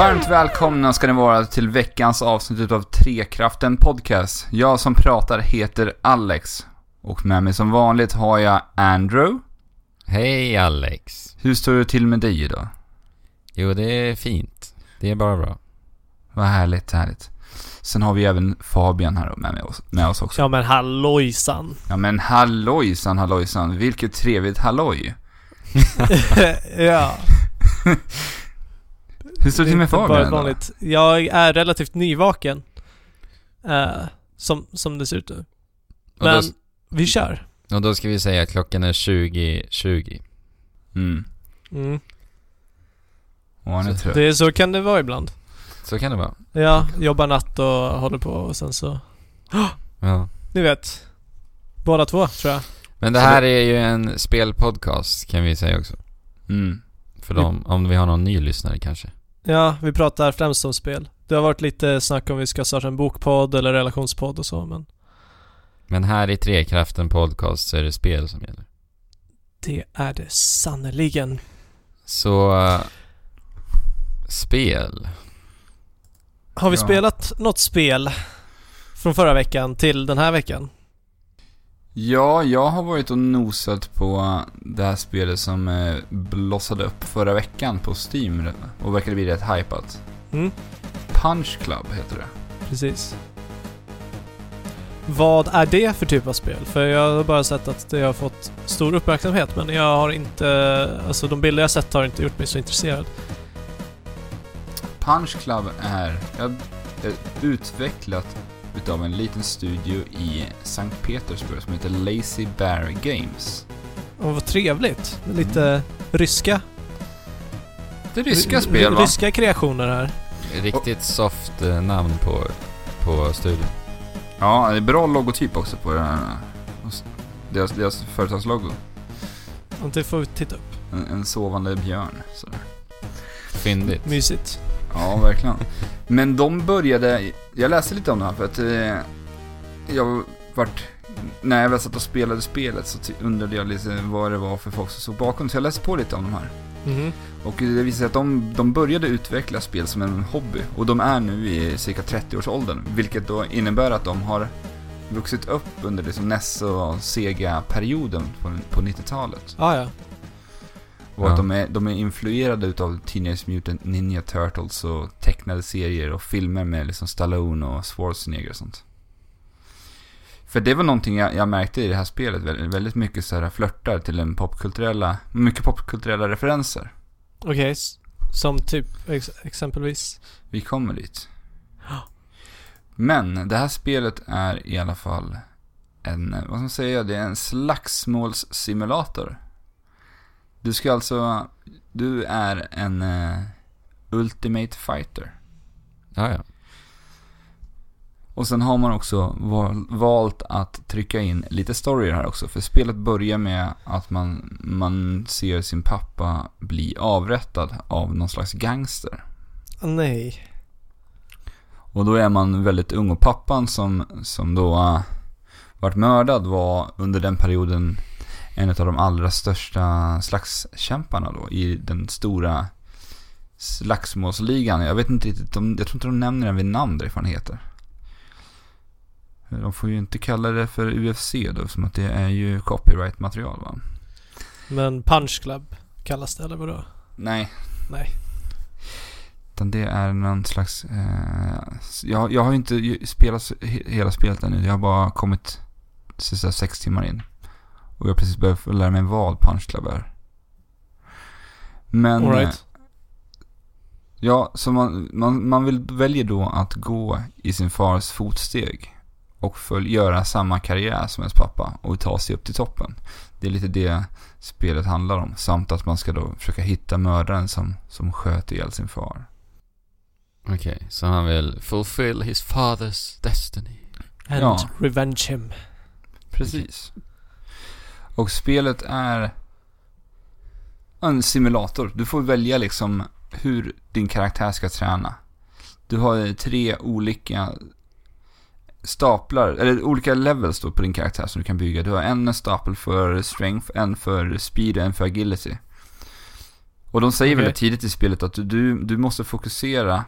Varmt välkomna ska ni vara till veckans avsnitt av Trekraften Podcast. Jag som pratar heter Alex. Och med mig som vanligt har jag Andrew. Hej Alex. Hur står det till med dig idag? Jo, det är fint. Det är bara bra. Vad härligt, härligt. Sen har vi även Fabian här med oss, med oss också. Ja men hallojsan. Ja men hallojsan, hallojsan. Vilket trevligt halloj. ja. Hur står det till med Fabian. Jag är relativt nyvaken. Eh, som, som det ser ut nu. Men då, vi kör. och då ska vi säga att klockan är 20.20. Mm. Mm. Och han är trött. Det, så kan det vara ibland. Så kan det vara. Ja, jobbar natt och håller på och sen så... Ja. Ni vet. Båda två tror jag. Men det Så här är ju en spelpodcast kan vi säga också. Mm. För dem, om vi har någon ny lyssnare kanske. Ja, vi pratar främst om spel. Det har varit lite snack om vi ska starta en bokpodd eller relationspodd och så men Men här i Trekraften Podcast så är det spel som gäller. det är det sannerligen. Så... eh, spel. Har vi Ja. spelat något spel från förra veckan till den här veckan? Ja, jag har varit och nosat på det här spelet som eh, blossade upp förra veckan på Steam och verkade bli rätt hypat. Mm, Punch Club heter det. precis. Vad är det för typ av spel? För jag har bara sett att det har fått stor uppmärksamhet men jag har inte... Alltså de bilder jag sett har inte gjort mig så intresserad. Punch Club är, ja, är utvecklat utav en liten studio i Sankt Petersburg som heter Lazy Bear Games. Och vad trevligt. Lite ryska... Det ryska ry- spel va? Ryska kreationer här. Riktigt soft eh, namn på, på studion. Ja, det är bra logotyp också på den här. Deras, deras företagslogo. Och det får vi titta upp. En, en sovande björn. Sådär. Fyndigt. Mysigt. Ja, verkligen. Men de började, jag läste lite om det här för att eh, jag vart, när jag väl satt och spelade spelet så undrade jag lite vad det var för folk som såg bakom. Så jag läste på lite om de här. Mhm. Och det visade sig att de, de började utveckla spel som en hobby. Och de är nu i cirka 30-årsåldern. Vilket då innebär att de har vuxit upp under liksom NES och Sega-perioden på, på 90-talet. Ah, ja. Och Ja. att de är, de är influerade utav Teenage Mutant Ninja Turtles och tecknade serier och filmer med liksom Stallone och Schwarzenegger och sånt. För det var någonting jag, jag märkte i det här spelet, väldigt, väldigt mycket så här flörtar till den popkulturella, mycket popkulturella referenser. Okej. s- Som typ ex exempelvis. Vi kommer dit. Men det här spelet är i alla fall en, vad ska man säga, det är en slagsmålssimulator. Du ska alltså, du är en eh, Ultimate Fighter. Ja, ja. Och sen har man också val, valt att trycka in lite story här också. För spelet börjar med att man, man ser sin pappa bli avrättad av någon slags gangster. Ah, nej. Och då är man väldigt ung och pappan som, som då uh, vart mördad var under den perioden en av de allra största slagskämparna då i den stora slagsmålsligan. Jag vet inte riktigt, de, jag tror inte de nämner den vid namn därifrån det heter. De får ju inte kalla det för UFC då, som att det är ju copyright-material va? Men Punch Club kallas det eller vadå? Nej. Nej. Utan det är någon slags... Eh, jag, jag har ju inte spelat he- hela spelet ännu. Jag har bara kommit sista sex timmar in. Och jag har precis börjat lära mig vad Punch Club är. Men... All eh, right. Ja, så man, man, man vill, väljer då att gå i sin fars fotsteg. Och följ, göra samma karriär som ens pappa och ta sig upp till toppen. Det är lite det spelet handlar om. Samt att man ska då försöka hitta mördaren som, som sköt ihjäl sin far. Okej, så han vill fulfill his father's destiny. And ja. revenge him. Precis. Och spelet är en simulator. Du får välja liksom hur din karaktär ska träna. Du har tre olika staplar, eller olika levels då på din karaktär som du kan bygga. Du har en stapel för strength, en för speed och en för agility. Och de säger Okej. väldigt tidigt i spelet att du, du måste fokusera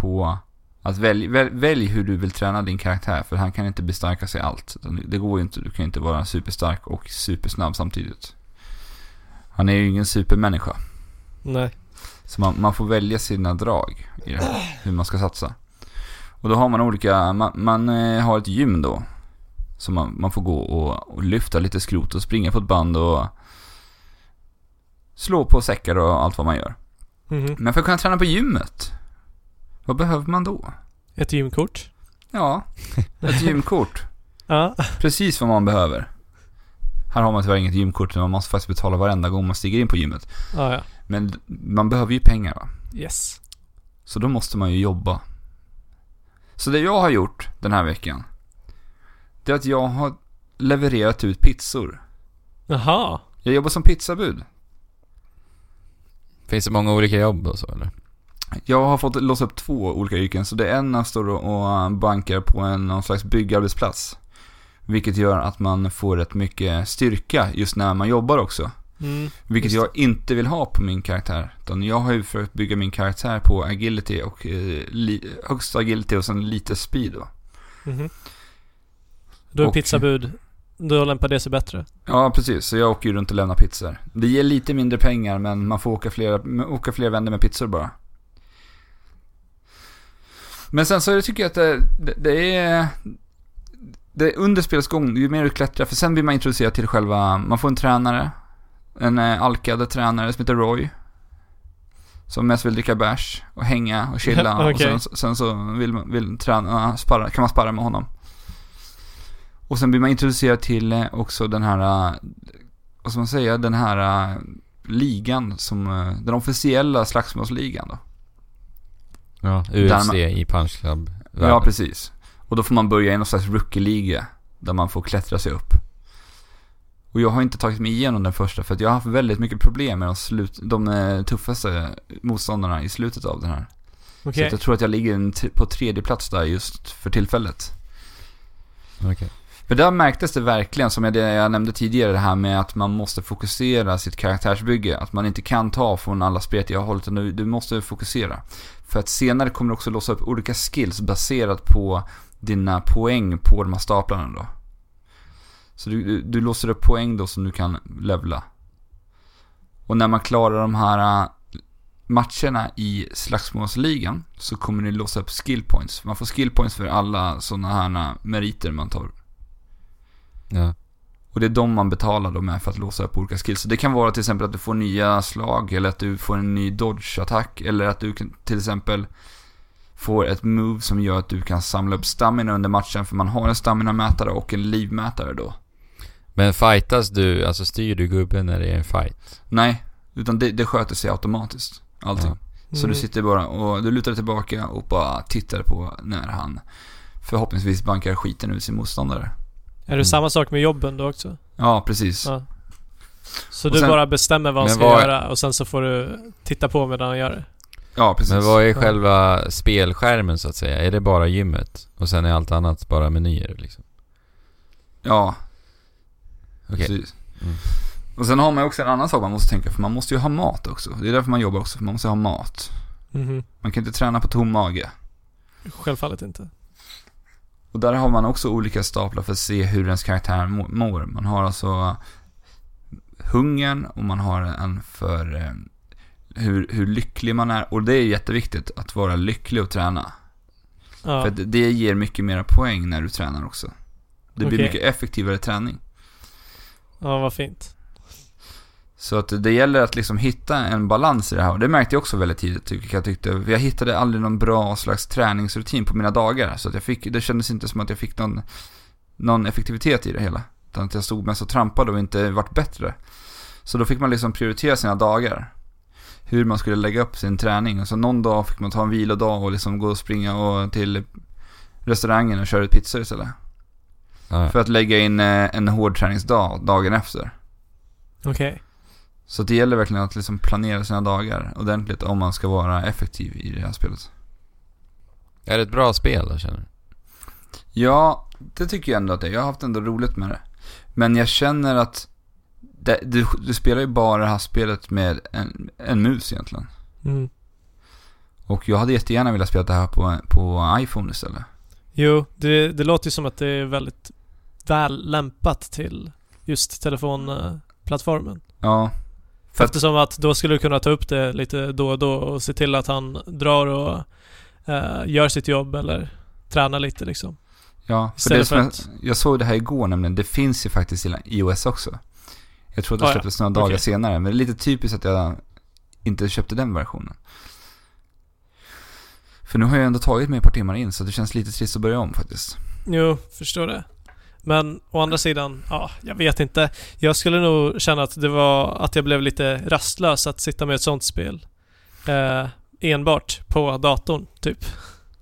på att välj, välj, välj hur du vill träna din karaktär. För han kan inte bestärka sig allt. Det går ju inte. Du kan inte vara superstark och supersnabb samtidigt. Han är ju ingen supermänniska. Nej. Så man, man får välja sina drag i det här, hur man ska satsa. Och då har man olika, man, man eh, har ett gym då. Så man, man får gå och, och lyfta lite skrot och springa på ett band och slå på säckar och allt vad man gör. Mhm. Men för att kunna träna på gymmet, vad behöver man då? Ett gymkort. Ja, ett gymkort. Ja. Precis vad man behöver. Här har man tyvärr inget gymkort, men man måste faktiskt betala varenda gång man stiger in på gymmet. Ja, ja. Men man behöver ju pengar va? Yes. Så då måste man ju jobba. Så det jag har gjort den här veckan, det är att jag har levererat ut pizzor. Jaha. Jag jobbar som pizzabud. Finns det många olika jobb och så eller? Jag har fått låsa upp två olika yrken, så det ena står och bankar på en någon slags byggarbetsplats. Vilket gör att man får rätt mycket styrka just när man jobbar också. Mm. Vilket Just jag inte vill ha på min karaktär. Utan jag har ju försökt bygga min karaktär på agility och eh, li- högst agility och sen lite speed då. Mhm. Då är Och- pizzabud, då lämpar det sig bättre. Ja, precis. Så jag åker ju runt och lämnar pizzor. Det ger lite mindre pengar, men man får åka flera, åka flera vändor med pizzor bara. Men sen så tycker jag att det, det, det är... Det är under spelets gång, ju mer du klättrar, för sen blir man introducerad till själva... Man får en tränare. En eh, alkad tränare som heter Roy. Som mest vill dricka bärs och hänga och chilla. Okej. Och sen, sen så vill, vill träna, sparra, kan man sparra med honom. Och sen blir man introducerad till eh, också den här, eh, vad ska man säga, den här ligan som, den officiella slagsmålsligan då. Ja, UFC man- i Punch Club. Ja, precis. Och då får man börja i någon slags rookie-liga, där man får klättra sig upp. Och jag har inte tagit mig igenom den första, för att jag har haft väldigt mycket problem med de, slut, de eh, tuffaste motståndarna i slutet av den här. Så Okej. att jag tror att jag ligger på tredje plats där just för tillfället. Okej. För där märktes det verkligen, som jag, jag nämnde tidigare, det här med att man måste fokusera sitt karaktärsbygge. Att man inte kan ta från alla spretiga håll, utan du, du måste fokusera. För att senare kommer du också låsa upp olika skills baserat på dina poäng på de här staplarna då. Så du, du, du låser upp poäng då som du kan levla. Och när man klarar de här äh, matcherna i slagsmålsligan så kommer ni låsa upp skill points. Man får skill points för alla sådana här äh, meriter man tar Ja. och det är de man betalar då med för att låsa upp olika skills. Så det kan vara till exempel att du får nya slag, eller att du får en ny dodge-attack, eller att du kan till exempel får ett move som gör att du kan samla upp stamina under matchen, för man har en stamina-mätare och en livmätare då. Men fightas du, alltså styr du gubben när det är en fight? Nej, utan det, det sköter sig automatiskt, allting. Ja. Så Mm. du sitter bara och du lutar tillbaka och bara tittar på när han förhoppningsvis bankar skiten ur sin motståndare. Är det Mm. samma sak med jobben då också? Ja, precis. Ja. Så Och du sen- bara bestämmer vad han ska vad- göra och sen så får du titta på medan han gör det? Ja, precis. Men vad är Ja. själva spelskärmen så att säga? Är det bara gymmet? Och sen är allt annat bara menyer liksom? Ja, Okej. precis. Mm. Och sen har man ju också en annan sak man måste tänka, för man måste ju ha mat också. Det är därför man jobbar också, för man måste ha mat. Mhm. Man kan inte träna på tom mage. Självfallet inte. Och där har man också olika staplar för att se hur ens karaktär må- mår. Man har alltså hungern och man har en för eh, hur, hur lycklig man är. Och det är jätteviktigt att vara lycklig och träna. Ja. För det ger mycket mera poäng när du tränar också. Det blir Okej. mycket effektivare träning. ja, vad fint. Så att det gäller att liksom hitta en balans i det här. Och det märkte jag också väldigt tidigt, tycker jag tyckte. Jag hittade aldrig någon bra slags träningsrutin på mina dagar. Så att jag fick, det kändes inte som att jag fick någon, någon effektivitet i det hela. Utan att jag stod mest och trampade och inte vart bättre. Så då fick man liksom prioritera sina dagar. Hur man skulle lägga upp sin träning. Och så någon dag fick man ta en vilodag och liksom gå och springa och till restaurangen och köra ut pizzor istället. Ja, För att lägga in eh, en hård träningsdag dagen efter. Okej. Så det gäller verkligen att liksom planera sina dagar ordentligt om man ska vara effektiv i det här spelet. Är det ett bra spel då, känner du? Ja, det tycker jag ändå att det är. Jag har haft ändå roligt med det. Men jag känner att det, du, du spelar ju bara det här spelet med en, en mus egentligen. Mm. Och jag hade jättegärna velat spela det här på, på iPhone istället. Jo, det, det låter ju som att det är väldigt väl lämpat till just telefonplattformen. Ja. För Eftersom att då skulle du kunna ta upp det lite då och då och se till att han drar och eh, gör sitt jobb eller tränar lite liksom. ja, för det Istället som för jag, att... jag såg det här igår nämligen. Det finns ju faktiskt i iOS också. Jag tror att det Ah, ja. släpptes några dagar Okej. senare. Men det är lite typiskt att jag inte köpte den versionen. För nu har jag ändå tagit mig ett par timmar in så det känns lite trist att börja om faktiskt. Jo, förstår det. Men å andra sidan, ja, jag vet inte. Jag skulle nog känna att det var att jag blev lite rastlös att sitta med ett sånt spel. Eh, enbart på datorn, typ.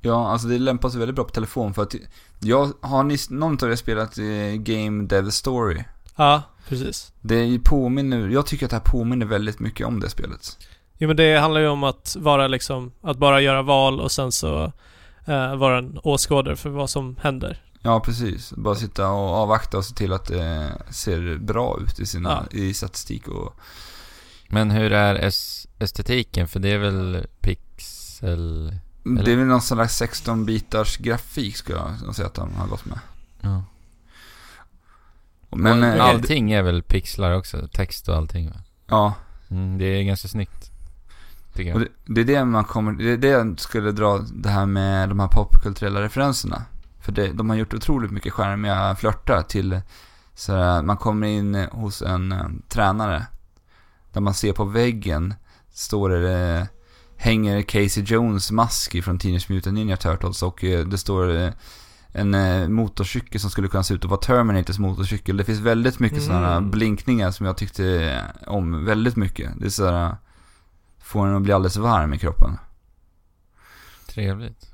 Ja, alltså det lämpar sig väldigt bra på telefon för att jag har ni, någon av er spelat eh, Game Dev Story? Ja, precis. Det påminner, jag tycker att det här påminner väldigt mycket om det spelet. Jo men det handlar ju om att vara liksom, att bara göra val och sen så eh, vara en åskådare för vad som händer. Ja, precis. Bara sitta och avvakta och se till att det ser bra ut i, sina, i statistik och... Men hur är es- estetiken? För det är väl pixel... Det är väl någon slags 16-bitars grafik skulle jag säga att de har gått med. Ja. Men, och eh, allting är väl pixlar också? Text och allting va? Ja, Mm, det är ganska snyggt. Tycker och jag. det, det är det man kommer, det är det jag skulle dra det här med de här popkulturella referenserna. För det, de har gjort otroligt mycket skärmiga flörtar till så man kommer in hos en, eh, tränare. Där man ser på väggen, står det, eh, hänger Casey Jones mask från Teenage Mutant Ninja Turtles och eh, det står en motorcykel som skulle kunna se ut att vara Terminators motorcykel. Det finns väldigt mycket Mm. sådana blinkningar som jag tyckte om väldigt mycket. Det är sådär, får en att bli alldeles varm i kroppen. Trevligt.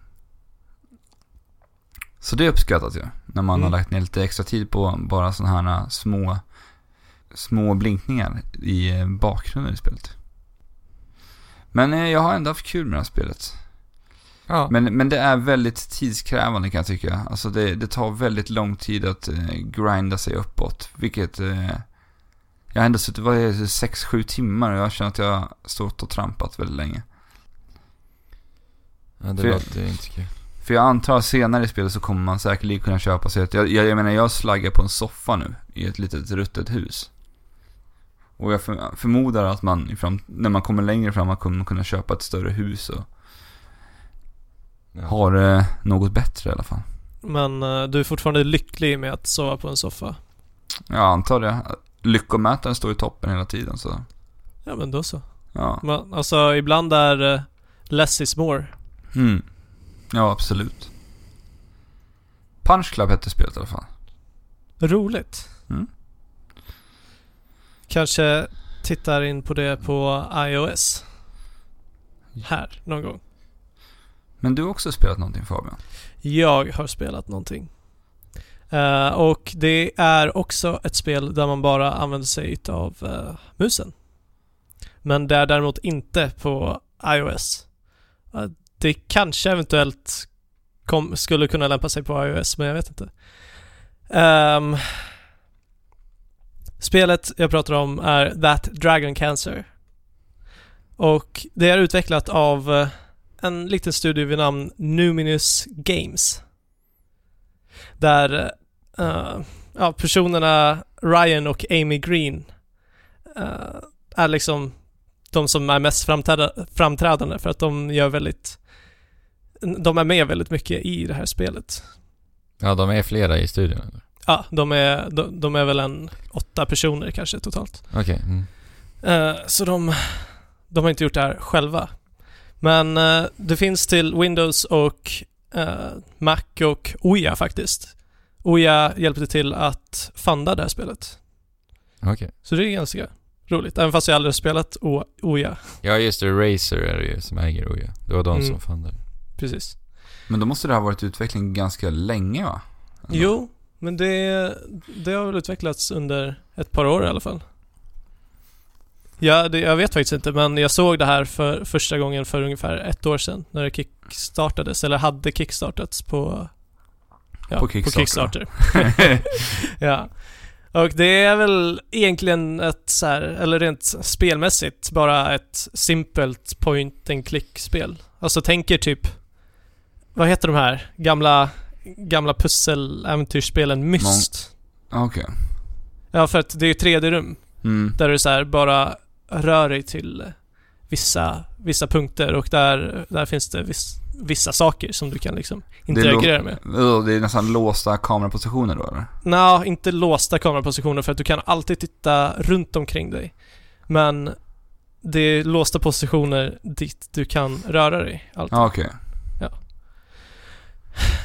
Så det uppskattas ju. När man Mm. har lagt ner lite extra tid på bara sådana här små, små blinkningar i eh, bakgrunden i spelet. Men eh, jag har ändå haft kul med det här spelet. Ja. Men, men det är väldigt tidskrävande kan jag tycka. Alltså det, det tar väldigt lång tid att eh, grinda sig uppåt. Vilket... Eh, jag har ändå suttit, vad är det, 6-7 timmar och jag känner att jag har stått och trampat väldigt länge. ja, det För- låter inte kul. För jag antar att senare i spelet så kommer man säkerligen kunna köpa sig ett, jag, jag, jag menar jag slaggar på en soffa nu i ett litet ruttet hus. Och jag för, förmodar att man fram, när man kommer längre fram man kommer kunna köpa ett större hus och Ja. ha det något bättre i alla fall. Men eh, du är fortfarande lycklig med att sova på en soffa. Jag antar det. Lyckomätaren står i toppen hela tiden så. Ja men då så. Ja. Men, alltså ibland är eh, less is more. Mm. Ja, absolut. Punch Club hette spelet i alla fall. Roligt. Mm. Kanske tittar in på det på iOS. Här, någon gång. Men du har också spelat någonting Fabian? Jag har spelat någonting. Eh, och det är också ett spel där man bara använder sig av uh, musen. Men det är däremot inte på iOS. Eh, det kanske eventuellt kom, skulle kunna lämpa sig på iOS, men jag vet inte. Um, spelet jag pratar om är That Dragon Cancer. Och det är utvecklat av eh, en liten studio vid namn Numinous Games. Där uh, ja, personerna Ryan och Amy Green uh, är liksom de som är mest framträdande för att de gör väldigt de är med väldigt mycket i det här spelet. Ja, de är flera i studion. eller? Ja, de är, de, de är väl en åtta personer kanske totalt. Okej. Mm. Eh, så de, de har inte gjort det här själva. Men eh, det finns till Windows och eh, Mac och Oja faktiskt. Oja hjälpte till att funda det här spelet. Okej. Så det är ganska roligt, även fast jag aldrig har spelat Oja. Ja, just det. Razer är det ju som äger Oja. Det var de Mm. som fann det. Precis. Men då måste det ha varit utveckling ganska länge va? Ändå. Jo, men det, det har väl utvecklats under ett par år i alla fall. Ja, det, jag vet faktiskt inte, men jag såg det här för första gången för ungefär ett år sedan när det kickstartades, eller hade kickstartats på, ja, På Kickstarter. Kickstarter. ja. Och det är väl egentligen ett så här, eller rent spelmässigt, bara ett simpelt point and click-spel. Alltså tänker typ, vad heter de här gamla, gamla pussel-äventyrsspelen? Myst. Okej. Ja, för att det är 3D-rum. Mm. Där du så här bara rör dig till vissa, vissa punkter och där, där finns det viss, vissa saker som du kan liksom interagera med. Det är nästan låsta kamerapositioner då eller? Nå, inte låsta kamerapositioner för att du kan alltid titta runt omkring dig. Men det är låsta positioner dit du kan röra dig. Alltid. Ja, okej.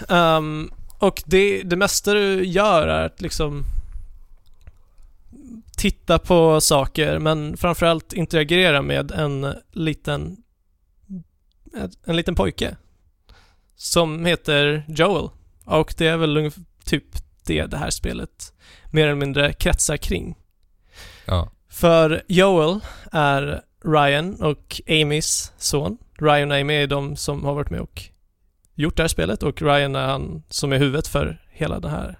Ehm, och det, det mesta du gör är att liksom titta på saker men framförallt interagera med en liten en liten pojke som heter Joel. Och det är väl typ det det här spelet mer eller mindre kretsar kring. Ja. För Joel är Ryan och Amys son. Ryan och Amy är de som har varit med och gjort det här spelet och Ryan är han som är huvudet för hela den här,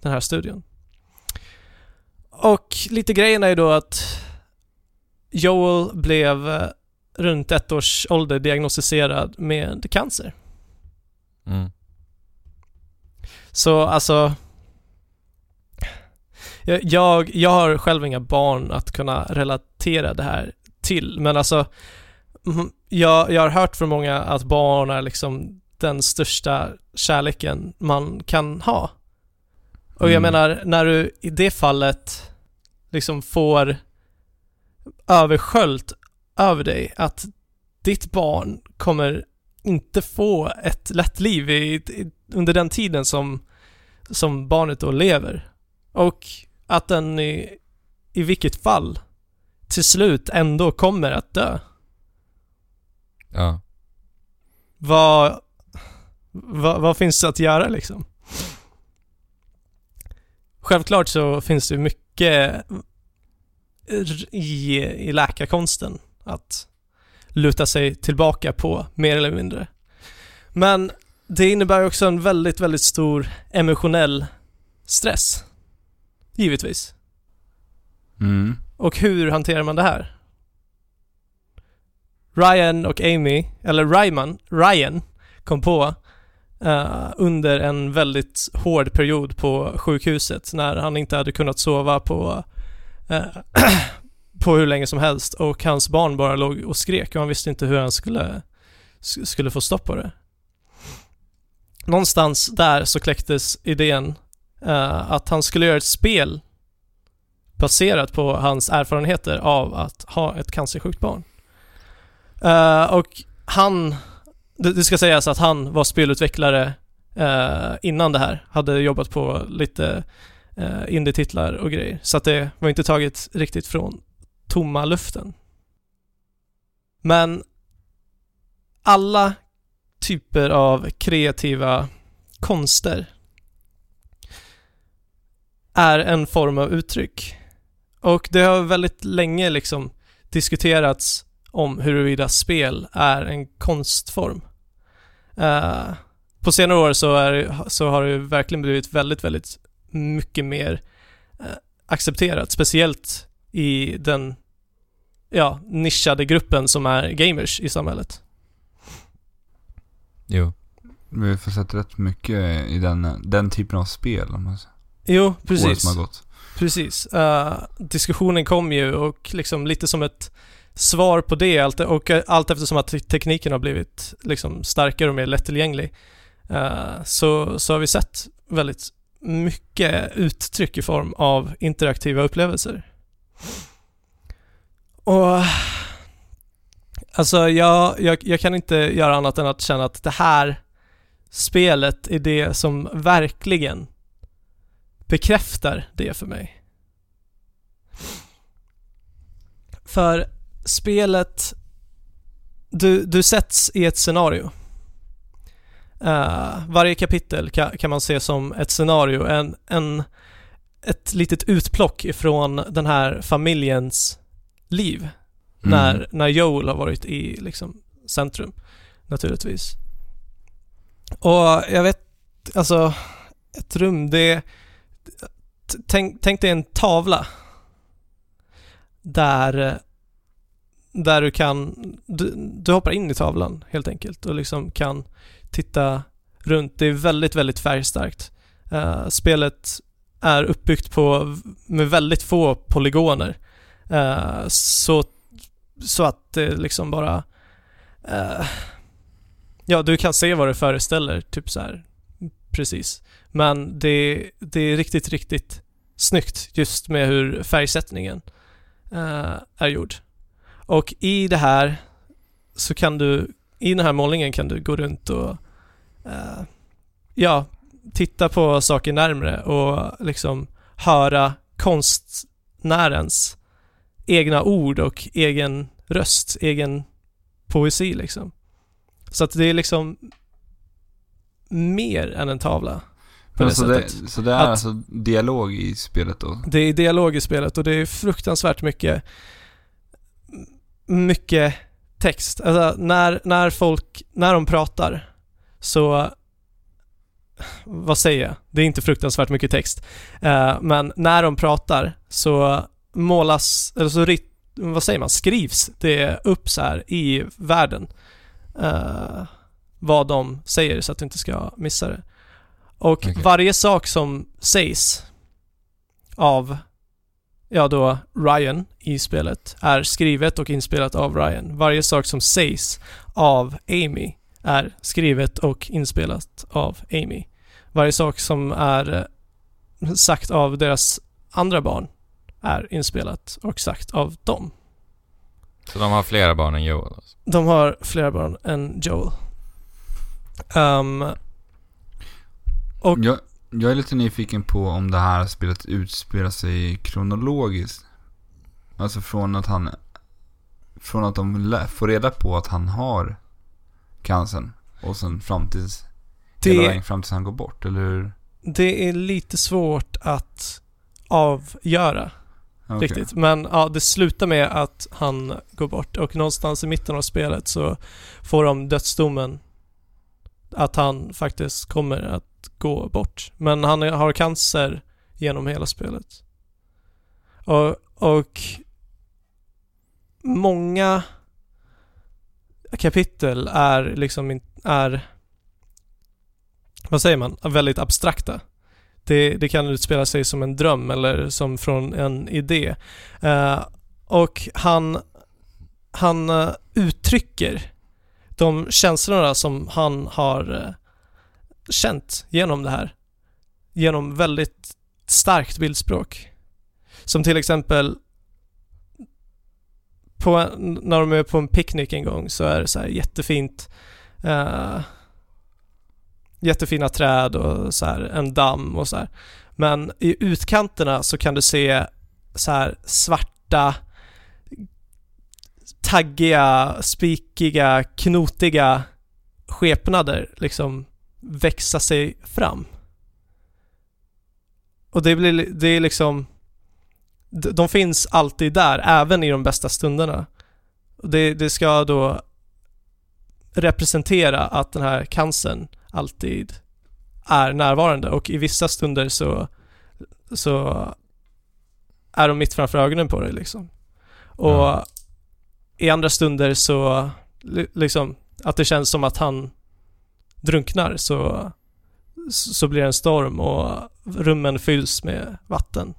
den här studion. Och lite grejen är ju då att Joel blev eh, runt ett års ålder diagnostiserad med cancer. Mm. Så alltså... Jag, jag, har själv inga barn att kunna relatera det här till, men alltså... Jag, jag har hört från många att barn är liksom den största kärleken man kan ha. Och jag Mm. menar, när du i det fallet liksom får översköljt över dig att ditt barn kommer inte få ett lätt liv i, i, under den tiden som, som barnet då lever. Och att den i, i vilket fall till slut ändå kommer att dö. Ja. Vad, vad, vad finns det att göra liksom? Självklart så finns det mycket i, i läkarkonsten att luta sig tillbaka på, mer eller mindre. Men det innebär också en väldigt, väldigt stor emotionell stress. Givetvis. Mm. Och hur hanterar man det här? Ryan och Amy, eller Ryman, Ryan, kom på eh, under en väldigt hård period på sjukhuset när han inte hade kunnat sova på, eh, på hur länge som helst och hans barn bara låg och skrek och han visste inte hur han skulle, skulle få stopp på det. Någonstans där så kläcktes idén eh, att han skulle göra ett spel baserat på hans erfarenheter av att ha ett cancersjukt barn. Eh, och han, det, det ska sägas att han var spelutvecklare eh, innan det här. Hade jobbat på lite eh, indie-titlar och grejer. Så att det var inte taget riktigt från tomma luften. Men alla typer av kreativa konster är en form av uttryck. Och det har väldigt länge liksom diskuterats om huruvida spel är en konstform. Eh, på senare år så, är, så har det verkligen blivit väldigt, väldigt mycket mer eh, accepterat, speciellt i den ja, nischade gruppen som är gamers i samhället. Jo. Vi har sett rätt mycket i den, den typen av spel. Om man säger. Jo, Året precis. som har gått. Precis. Eh, diskussionen kom ju och liksom lite som ett svar på det allt, och eh, allt eftersom att tekniken har blivit liksom starkare och mer lättillgänglig uh, så, så har vi sett väldigt mycket uttryck i form av interaktiva upplevelser. Och alltså jag, jag, jag kan inte göra annat än att känna att det här spelet är det som verkligen bekräftar det för mig. För spelet, du, du sätts i ett scenario. Eh, varje kapitel kan, kan man se som ett scenario, en, en, ett litet utplock ifrån den här familjens liv. Mm. När, när Joel har varit i liksom centrum, naturligtvis. Och jag vet, alltså, ett rum, det... tänk, tänk dig en tavla där, där du kan, du, du hoppar in i tavlan helt enkelt och liksom kan titta runt. Det är väldigt, väldigt färgstarkt. Uh, spelet är uppbyggt på, med väldigt få polygoner. Uh, så, så att det liksom bara, uh, ja du kan se vad det föreställer, typ så här precis. Men det, det är riktigt, riktigt snyggt just med hur färgsättningen är gjord. Och i det här så kan du, i den här målningen kan du gå runt och eh, ja, titta på saker närmre och liksom höra konstnärens egna ord och egen röst, egen poesi liksom. Så att det är liksom mer än en tavla. På Men det så, det, sättet. så det är Att- alltså dialog i spelet då? Det är dialog i spelet och det är fruktansvärt mycket mycket text. Alltså när, när folk, när de pratar så vad säger jag? Det är inte fruktansvärt mycket text. Eh, men när de pratar så målas, eller så rit, vad säger man, skrivs det upp så här i världen. Eh, vad de säger så att du inte ska missa det. Och Okej. varje sak som sägs av, ja då, Ryan i spelet är skrivet och inspelat av Ryan. Varje sak som sägs av Amy är skrivet och inspelat av Amy. Varje sak som är eh, sagt av deras andra barn är inspelat och sagt av dem. Så de har flera barn än Joel alltså. De har flera barn än Joel. Ehm, och Jag, jag är lite nyfiken på om det här spelet utspelar sig kronologiskt. Alltså från att han... Från att de får reda på att han har cancern. Och sen fram tills... Hela det, vägen fram tills han går bort, eller hur? det är lite svårt att avgöra Okej. riktigt. Men ja, det slutar med att han går bort och någonstans i mitten av spelet så får de dödsdomen att han faktiskt kommer att gå bort. Men han har cancer genom hela spelet. Och, och många kapitel är liksom är vad säger man, väldigt abstrakta. Det, det kan utspela sig som en dröm eller som från en idé. Uh, och han, han uh, uttrycker de känslorna som han har eh, känt genom det här. Genom väldigt starkt bildspråk. Som till exempel på, en- när de är på en picknick en gång så är det så här jättefint uh, jättefina träd och så här en damm och så här. Men i utkanterna så kan du se så här svarta taggiga, spikiga, knotiga skepnader liksom växa sig fram. Och det blir, det är liksom de finns alltid där, även i de bästa stunderna. Det, det ska då representera att den här cancern alltid är närvarande och i vissa stunder så, så är de mitt framför ögonen på dig liksom. Och mm i andra stunder så, li- liksom, att det känns som att han drunknar så, så blir det en storm och rummen fylls med vatten.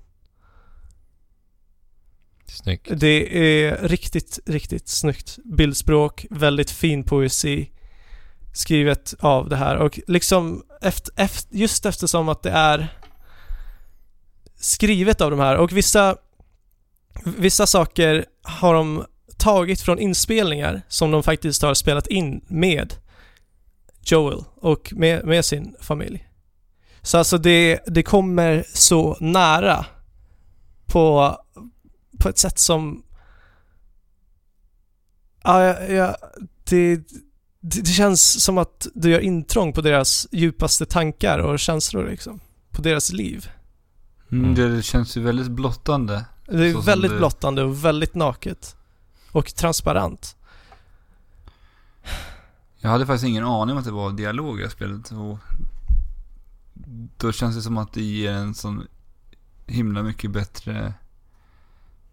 Snyggt. Det är riktigt, riktigt snyggt bildspråk, väldigt fin poesi skrivet av det här och liksom efter, efter, just eftersom att det är skrivet av de här och vissa vissa saker har de tagit från inspelningar som de faktiskt har spelat in med Joel och med, med sin familj. Så alltså det, det kommer så nära på, på ett sätt som... Ja, ja, ja det, det, det känns som att du gör intrång på deras djupaste tankar och känslor liksom. På deras liv. Mm, det känns ju väldigt blottande. Det är väldigt det- blottande och väldigt naket. Och transparent. Jag hade faktiskt ingen aning om att det var dialog i det spelet. Och då känns det som att det ger en sån himla mycket bättre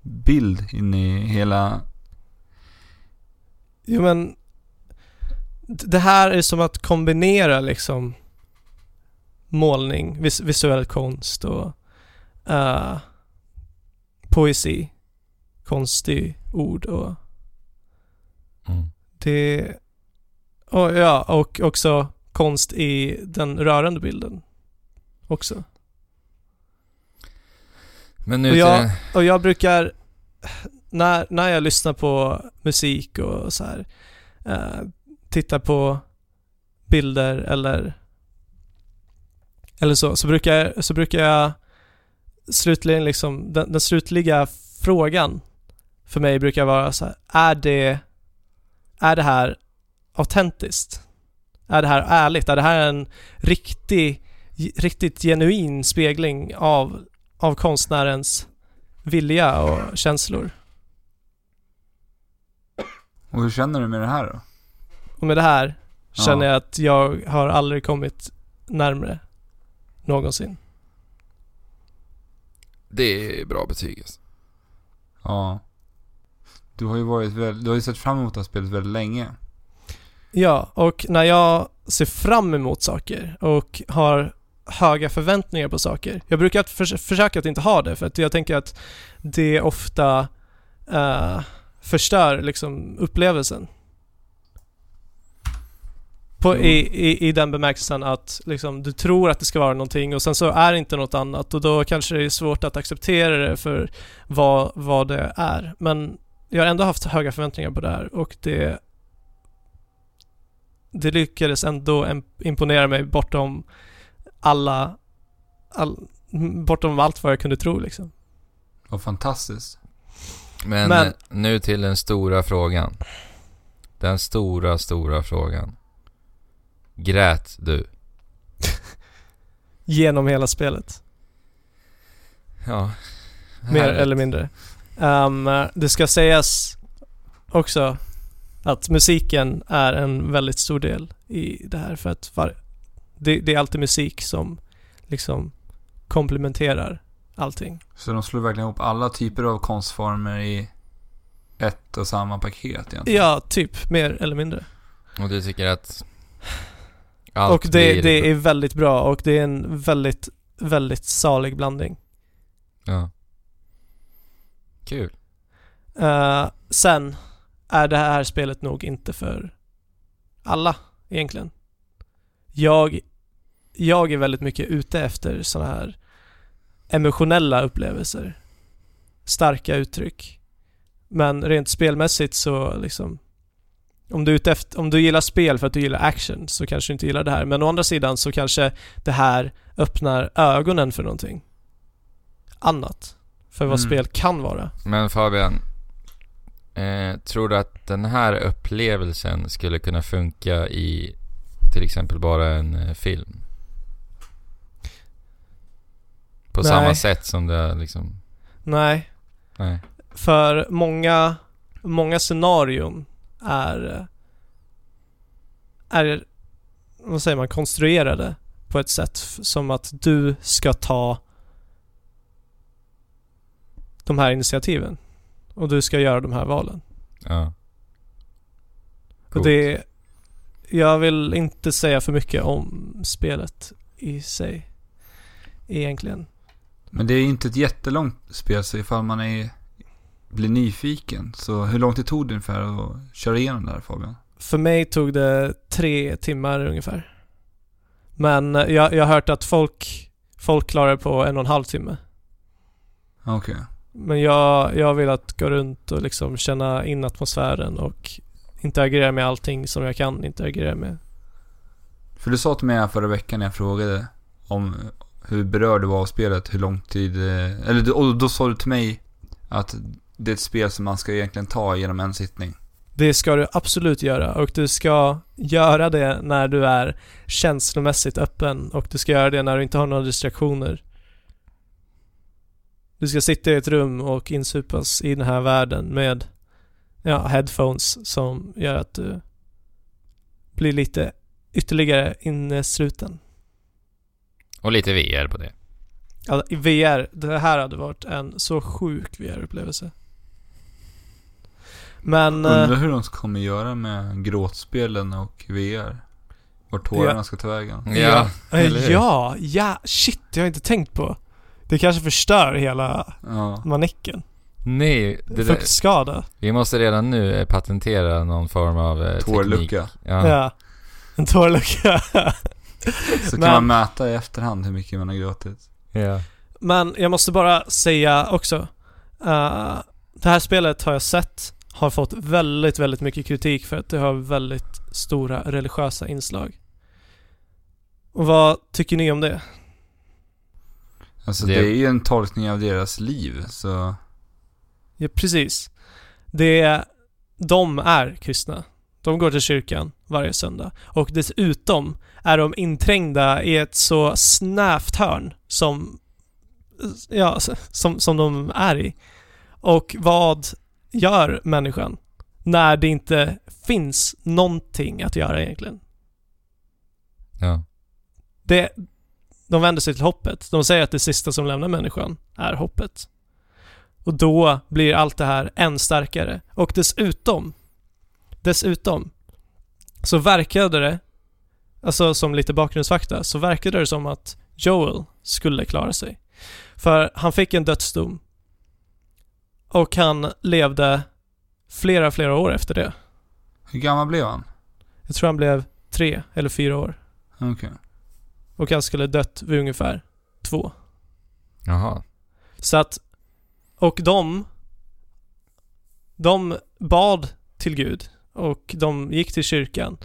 bild in i hela... Jo men det här är som att kombinera liksom målning, vis- visuell konst och eh, poesi, konst i ord och Mm. det... Och, ja, och också konst i den rörande bilden också. Men nu Och jag- Och jag brukar, när, när jag lyssnar på musik och så här, eh, tittar på bilder eller, eller så, så brukar, så brukar jag slutligen liksom, den, den slutliga frågan för mig brukar vara så här, är det, är det här autentiskt? Är det här ärligt? Är det här en riktig, riktigt genuin spegling av, av konstnärens vilja och känslor? Och hur känner du med det här då? Och med det här Ja. känner jag att jag har aldrig kommit närmre någonsin. Det är bra betyg alltså. Ja. Du har ju varit väl, du har ju sett fram emot det här spelet väldigt länge. Ja, och när jag ser fram emot saker och har höga förväntningar på saker. Jag brukar förs- försöka att inte ha det för att jag tänker att det ofta eh, förstör liksom upplevelsen. På, i, i, I den bemärkelsen att liksom, du tror att det ska vara någonting och sen så är det inte något annat och då kanske det är svårt att acceptera det för vad, vad det är. Men jag har ändå haft höga förväntningar på det här och det det lyckades ändå imponera mig bortom alla, all, bortom allt vad jag kunde tro liksom. Vad fantastiskt. Men, Men- eh, nu till den stora frågan. Den stora, stora frågan. Grät du? Genom hela spelet. Ja. Mer eller mindre. Ehm, det ska sägas också att musiken är en väldigt stor del i det här för att var, det, det är alltid musik som liksom komplementerar allting. Så de slår verkligen ihop alla typer av konstformer i ett och samma paket egentligen. Ja, typ. Mer eller mindre. Och du tycker att allt och det, blir... det är väldigt bra och det är en väldigt, väldigt salig blandning. Ja. Kul. Uh, sen är det här spelet nog inte för alla egentligen. Jag, jag är väldigt mycket ute efter sådana här emotionella upplevelser. Starka uttryck. Men rent spelmässigt så liksom om du, ute efter, om du gillar spel för att du gillar action så kanske du inte gillar det här. Men å andra sidan så kanske det här öppnar ögonen för någonting annat. För vad Mm. spel kan vara. Men Fabian, eh, tror du att den här upplevelsen skulle kunna funka i till exempel bara en eh, film? På Nej. samma sätt som det liksom... Nej, Nej. för många, många scenarion är, är, vad säger man, konstruerade på ett sätt som att du ska ta de här initiativen. Och du ska göra de här valen. Ja. Och Coolt. det, jag vill inte säga för mycket om spelet i sig. Egentligen. Men det är inte ett jättelångt spel så ifall man är, blir nyfiken. Så hur lång tid tog det ungefär att köra igenom det här Fabian? För mig tog det tre timmar ungefär. Men eh, jag, jag har hört att folk, folk klarar det på en och en halv timme. Okej. Men jag, jag vill att gå runt och liksom känna in atmosfären och interagera med allting som jag kan interagera med. För du sa till mig förra veckan när jag frågade om hur berörd du var av spelet, hur lång tid... eh, Eller och då sa du till mig att det är ett spel som man ska egentligen ta genom en sittning. Det ska du absolut göra och du ska göra det när du är känslomässigt öppen och du ska göra det när du inte har några distraktioner. Du ska sitta i ett rum och insupas i den här världen med ja, headphones som gör att du blir lite ytterligare innesluten. Och lite VR på det. I VR, det här hade varit en så sjuk VR-upplevelse. Men... eh, Undrar hur de kommer göra med gråtspelen och VR. Vart tårarna ska ta vägen. Ja, ja, ja, shit, jag har inte tänkt på. Det kanske förstör hela Ja. manicken. Nej, det där, Fuktskada. vi måste redan nu eh, patentera någon form av eh, teknik. Tårlucka. Ja. Ja. En tårlucka. Så kan Men- man mäta i efterhand hur mycket man har gråtit. ja. Men jag måste bara säga också. eh, det här spelet har jag sett har fått väldigt, väldigt mycket kritik för att det har väldigt stora religiösa inslag. Och vad tycker ni om det? Alltså Det- det är ju en tolkning av deras liv, så... Ja, precis. Det, de är kristna. De går till kyrkan varje söndag. Och dessutom är de inträngda i ett så snävt hörn som, ja, som, som de är i. Och vad gör människan när det inte finns någonting att göra egentligen? ja. Det, de vänder sig till hoppet. De säger att det sista som lämnar människan är hoppet. Och då blir allt det här än starkare. Och dessutom, dessutom, så verkade det, alltså som lite bakgrundsfakta, så verkade det som att Joel skulle klara sig. För han fick en dödsdom. Och han levde flera, flera år efter det. Hur gammal blev han? Jag tror han blev tre eller fyra år. Okej. Och han skulle dött vid ungefär två. Jaha. Så att, och de, de bad till Gud och de gick till kyrkan.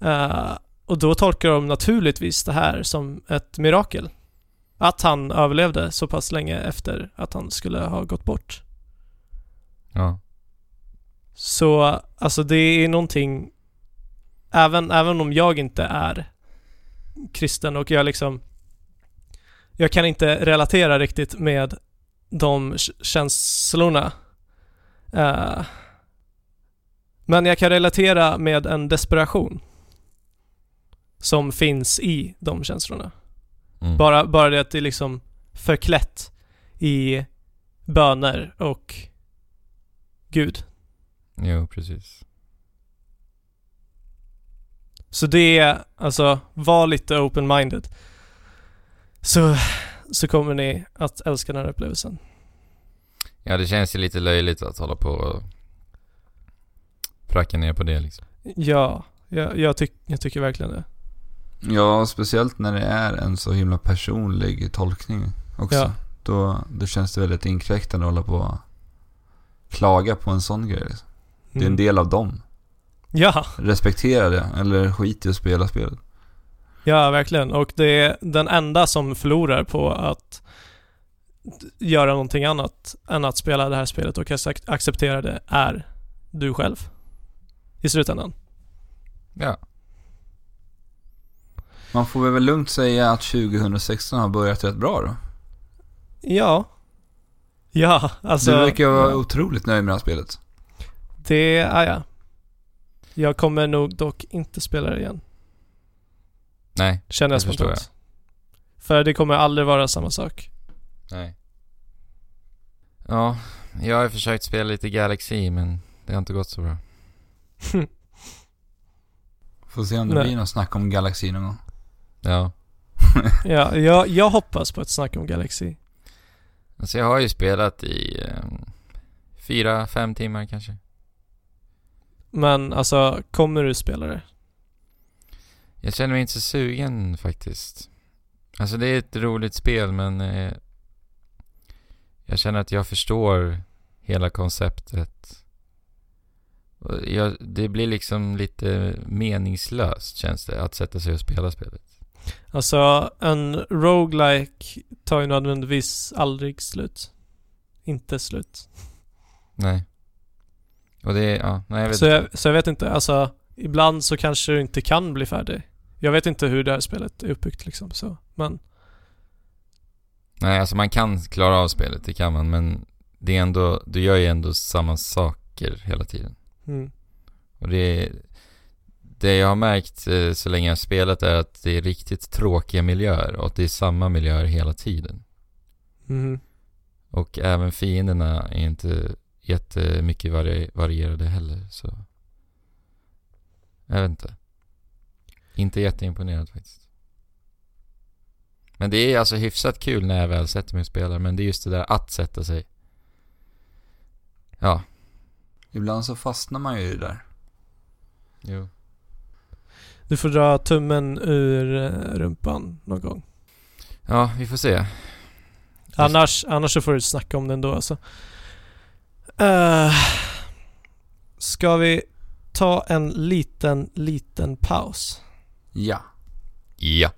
Eh, och då tolkar de naturligtvis det här som ett mirakel. Att han överlevde så pass länge efter att han skulle ha gått bort. Ja. Så, alltså det är någonting, även, även om jag inte är kristen och jag liksom, jag kan inte relatera riktigt med de känslorna. Eh, men jag kan relatera med en desperation som finns i de känslorna. Mm. Bara, bara det att det är liksom förklätt i böner och Gud. Jo, precis. Så det är, alltså, var lite open-minded. Så, så kommer ni att älska den här upplevelsen. Ja, det känns ju lite löjligt att hålla på och pracka ner på det liksom. Ja, jag, jag, tyck, jag tycker verkligen det. Ja, speciellt när det är en så himla personlig tolkning också. Ja. Då, då känns det väldigt inkräktande att hålla på och klaga på en sån grej. liksom. Det är en Mm. del av dem. Ja, Respektera det, eller skit i att spela spelet. ja verkligen. Och det är den enda som förlorar på att göra någonting annat än att spela det här spelet och ac- acceptera det är du själv. I slutändan. Ja. Man får väl lugnt säga att 2016 har börjat rätt bra då. Ja. Ja, alltså. du verkar vara ja. otroligt nöjd med det här spelet. Det är jag. Jag kommer nog dock inte spela det igen. Nej. Känner jag Det förstår spontant. För det kommer aldrig vara samma sak. Nej. Ja, jag har försökt spela lite Galaxy men det har inte gått så bra. Får se om det Nej. blir något snack om Galaxy någon gång. Ja. ja, jag, jag hoppas på ett snack om Galaxy. Alltså jag har ju spelat i eh, fyra, fem timmar kanske. Men alltså, kommer du spela det? Jag känner mig inte så sugen faktiskt. Alltså det är ett roligt spel men eh, jag känner att jag förstår hela konceptet. Jag, det blir liksom lite meningslöst känns det att sätta sig och spela spelet. Alltså, en roguelike tar ju nödvändigtvis aldrig slut. Inte slut. Nej. Och det ja, nej jag vet Så inte. jag, så jag vet inte, alltså, ibland så kanske du inte kan bli färdig. Jag vet inte hur det här spelet är uppbyggt liksom, så. Men, Nej, alltså man kan klara av spelet, det kan man, men det är ändå, du gör ju ändå samma saker hela tiden. mm. Och det, det jag har märkt eh, så länge jag har spelat är att det är riktigt tråkiga miljöer och att det är samma miljöer hela tiden. Mhm. Och även fienderna är inte jättemycket vari- varierade heller så... Jag vet inte. Inte jätteimponerad faktiskt. Men det är alltså hyfsat kul när jag väl sätter mig och spelar men det är just det där att sätta sig. Ja, Ibland så fastnar man ju i det där. jo. Du får dra tummen ur eh, rumpan någon gång. Ja, vi får se. Annars, annars så får du snacka om det ändå alltså. Uh, ska vi ta en liten, liten paus? Ja. Ja.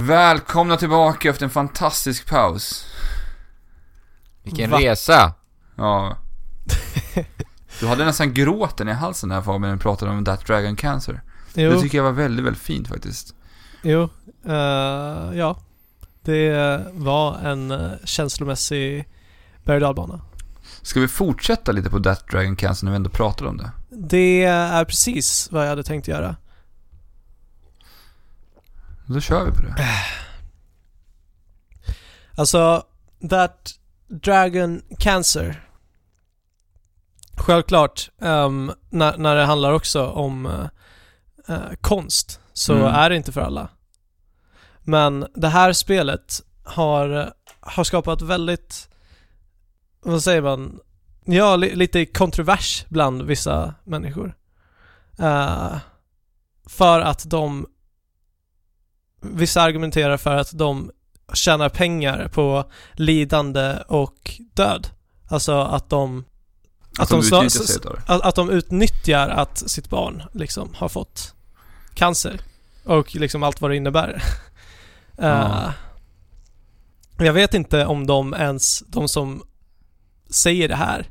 Välkomna tillbaka efter en fantastisk paus. Vilken Va? resa! Ja. Du hade nästan gråten i halsen här Fabian när du pratade om That Dragon Cancer. Jo, Det tycker jag var väldigt, väldigt fint faktiskt. jo. eh, ja. Det var en uh, känslomässig berg och. Ska vi fortsätta lite på That Dragon Cancer när vi ändå pratar om det? Det är precis vad jag hade tänkt göra. Då kör vi på det. Alltså, That Dragon Cancer. Självklart, ehm, när, när det handlar också om eh, eh, konst så Mm. är det inte för alla. Men det här spelet har, har skapat väldigt, vad säger man, ja li, lite kontrovers bland vissa människor. Eh, för att de, vissa argumenterar för att de tjänar pengar på lidande och död. Alltså att de Att de snar- att, att de utnyttjar att sitt barn liksom har fått cancer och liksom allt vad det innebär. Eh, jag vet inte om de ens, de som säger det här,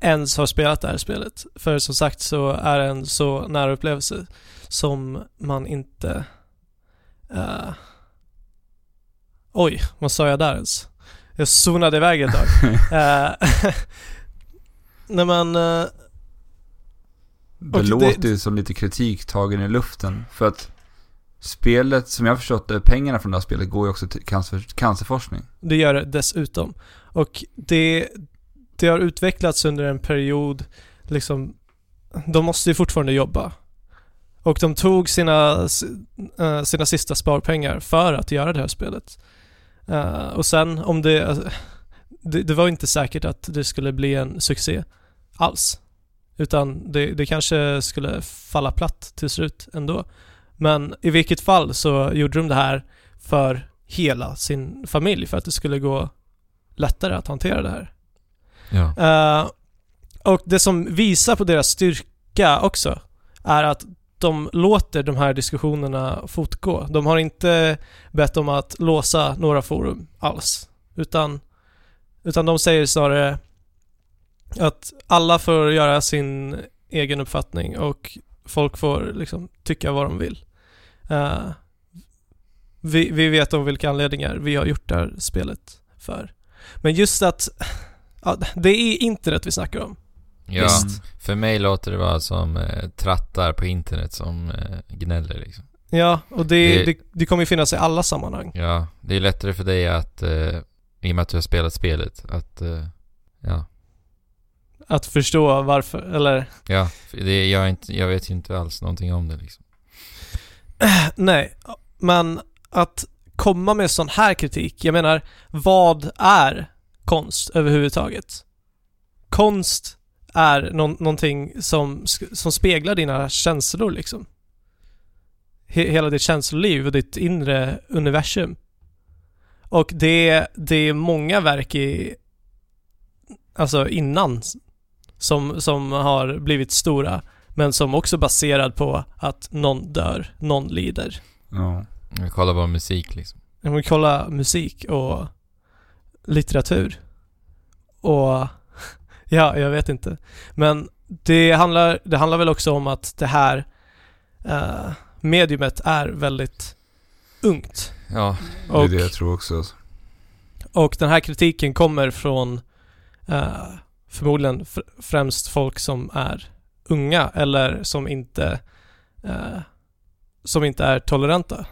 ens har spelat det här spelet. För som sagt så är det en så nära upplevelse som man inte... eh, oj, vad sa jag där ens? Jag zonade iväg ett tag. Eh, Nej men, eh, Det låter ju som lite kritik tagen i luften. För att spelet, som jag har förstått det, pengarna från det här spelet går ju också till cancer, cancerforskning. Det gör det dessutom. Och det, det har utvecklats under en period, liksom, de måste ju fortfarande jobba. Och de tog sina, eh, sina sista sparpengar för att göra det här spelet. Eh, och sen om det, alltså, det, det var inte säkert att det skulle bli en succé alls. Utan det, det kanske skulle falla platt till slut ändå. Men i vilket fall så gjorde de det här för hela sin familj för att det skulle gå lättare att hantera det här. Ja. Eh, och det som visar på deras styrka också är att de låter de här diskussionerna fortgå. De har inte bett om att låsa några forum alls. Utan, utan de säger snarare att alla får göra sin egen uppfattning och folk får liksom tycka vad de vill. Eh, vi, vi vet om vilka anledningar vi har gjort det här spelet för. Men just att ja, det är internet vi snackar om. Ja, Visst. för mig låter det vara som eh, trattar på internet som eh, gnäller liksom. Ja, och det, Det- det, det kommer ju finnas i alla sammanhang. Ja, det är lättare för dig att, eh, i och med att du har spelat spelet, att, eh, ja. Att förstå varför, eller Ja, det, jag, inte, jag vet ju inte alls någonting om det liksom. nej, men att komma med sån här kritik, jag menar, vad är konst överhuvudtaget? Konst är nå- någonting som, som speglar dina känslor liksom. He- hela ditt känsloliv och ditt inre universum. Och det, det är många verk i, alltså innan, som, som har blivit stora, men som också baserad på att någon dör, någon lider. Ja. Jag kollar bara musik liksom. Om vi kollar musik och litteratur och ja, jag vet inte. Men det handlar, det handlar väl också om att det här eh, mediumet är väldigt ungt. Ja, Det är Och, det jag tror också. och den här kritiken kommer från, eh, förmodligen fr- främst folk som är unga eller som inte eh, som inte är toleranta.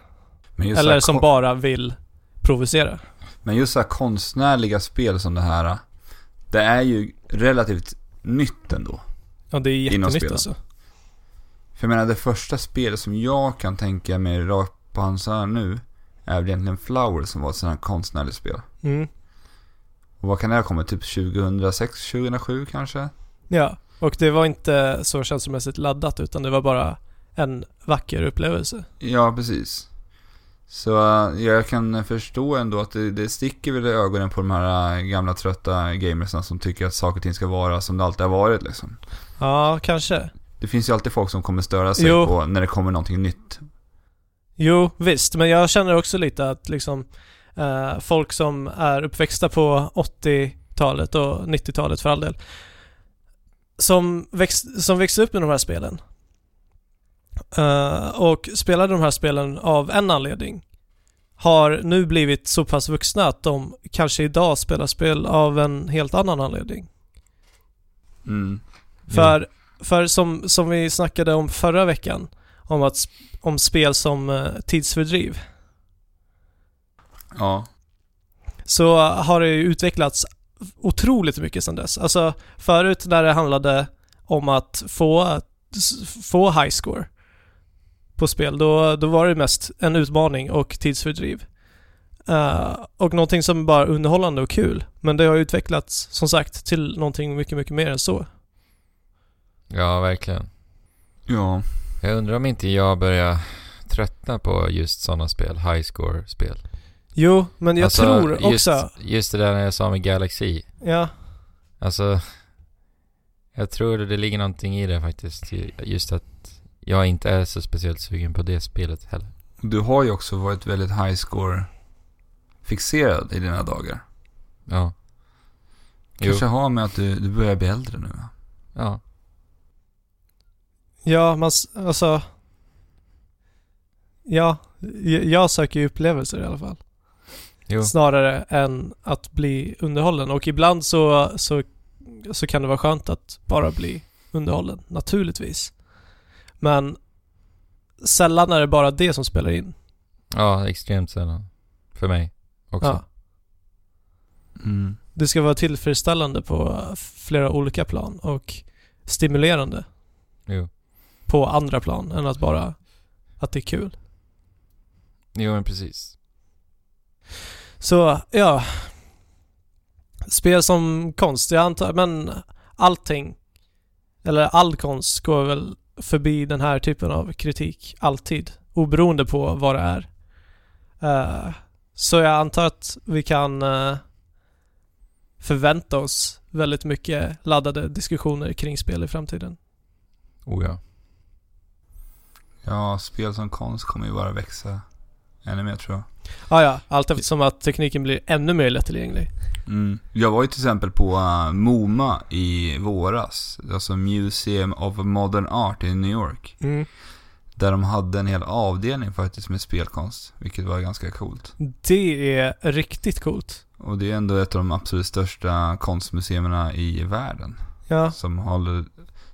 Eller som bara vill provocera. Men just så här konstnärliga spel som det här, det är ju relativt nytt ändå. Ja, det är jättenytt alltså. För jag menar det första spelet som jag kan tänka mig rakt på hans här nu är väl egentligen Flower som var ett sånt här konstnärligt spel. Mm. Och vad kan det ha kommit? Typ 2006, 2007 kanske? Ja, och det var inte så känslomässigt laddat utan det var bara en vacker upplevelse. Ja, precis. Så äh, jag kan förstå ändå att det, det sticker väl i ögonen på de här äh, gamla trötta gamersna som tycker att saker och ting ska vara som det alltid har varit liksom. Ja, kanske. Det finns ju alltid folk som kommer störa sig Jo. på när det kommer någonting nytt. Jo, visst. Men jag känner också lite att liksom eh, folk som är uppväxta på 80-talet och 90-talet för all del. Som, växt, som växte upp med de här spelen. eh, och spelade de här spelen av en anledning. Har nu blivit så pass vuxna att de kanske idag spelar spel av en helt annan anledning. Mm. För, för som, som vi snackade om förra veckan, om, att, om spel som eh, tidsfördriv. Ja. så har det ju utvecklats otroligt mycket sedan dess. Alltså förut när det handlade om att få, få high score på spel, då, då var det mest en utmaning och tidsfördriv. Eh, och någonting som bara är underhållande och kul. Men det har utvecklats, som sagt, till någonting mycket, mycket mer än så. Ja, verkligen. Ja. Jag undrar om inte jag börjar tröttna på just sådana spel, high score-spel. Jo, men jag Alltså, tror också... Just, just det där när jag sa med Galaxy. Ja, Alltså, jag tror det ligger någonting i det faktiskt. Just att jag inte är så speciellt sugen på det spelet heller. Du har ju också varit väldigt high score fixerad i dina dagar. Ja. Jo. Kanske har med att du, du börjar bli äldre nu va? Ja. ja, man, alltså... Ja, jag jag söker ju upplevelser i alla fall. Jo. snarare än att bli underhållen. Och ibland så, så, så kan det vara skönt att bara bli underhållen, naturligtvis. Men sällan är det bara det som spelar in. Ja, extremt sällan. För mig också. Ja. Mm. Det ska vara tillfredsställande på flera olika plan och stimulerande Jo. på andra plan än att bara att det är kul. Jo, men precis. Så, ja. Spel som konst, jag antar, men allting, eller all konst går väl förbi den här typen av kritik, alltid. Oberoende på vad det är. Uh, så jag antar att vi kan uh, förvänta oss väldigt mycket laddade diskussioner kring spel i framtiden. Oh ja. Ja, spel som konst kommer ju bara växa ännu mer tror jag. Ah, ja, allt eftersom att tekniken blir ännu mer lättillgänglig. Mm. Jag var ju till exempel på uh, MoMA i våras. Alltså Museum of Modern Art i New York. Mm. Där de hade en hel avdelning faktiskt med spelkonst. Vilket var ganska coolt. Det är riktigt coolt. Och det är ändå ett av de absolut största konstmuseerna i världen. Ja, Som håller,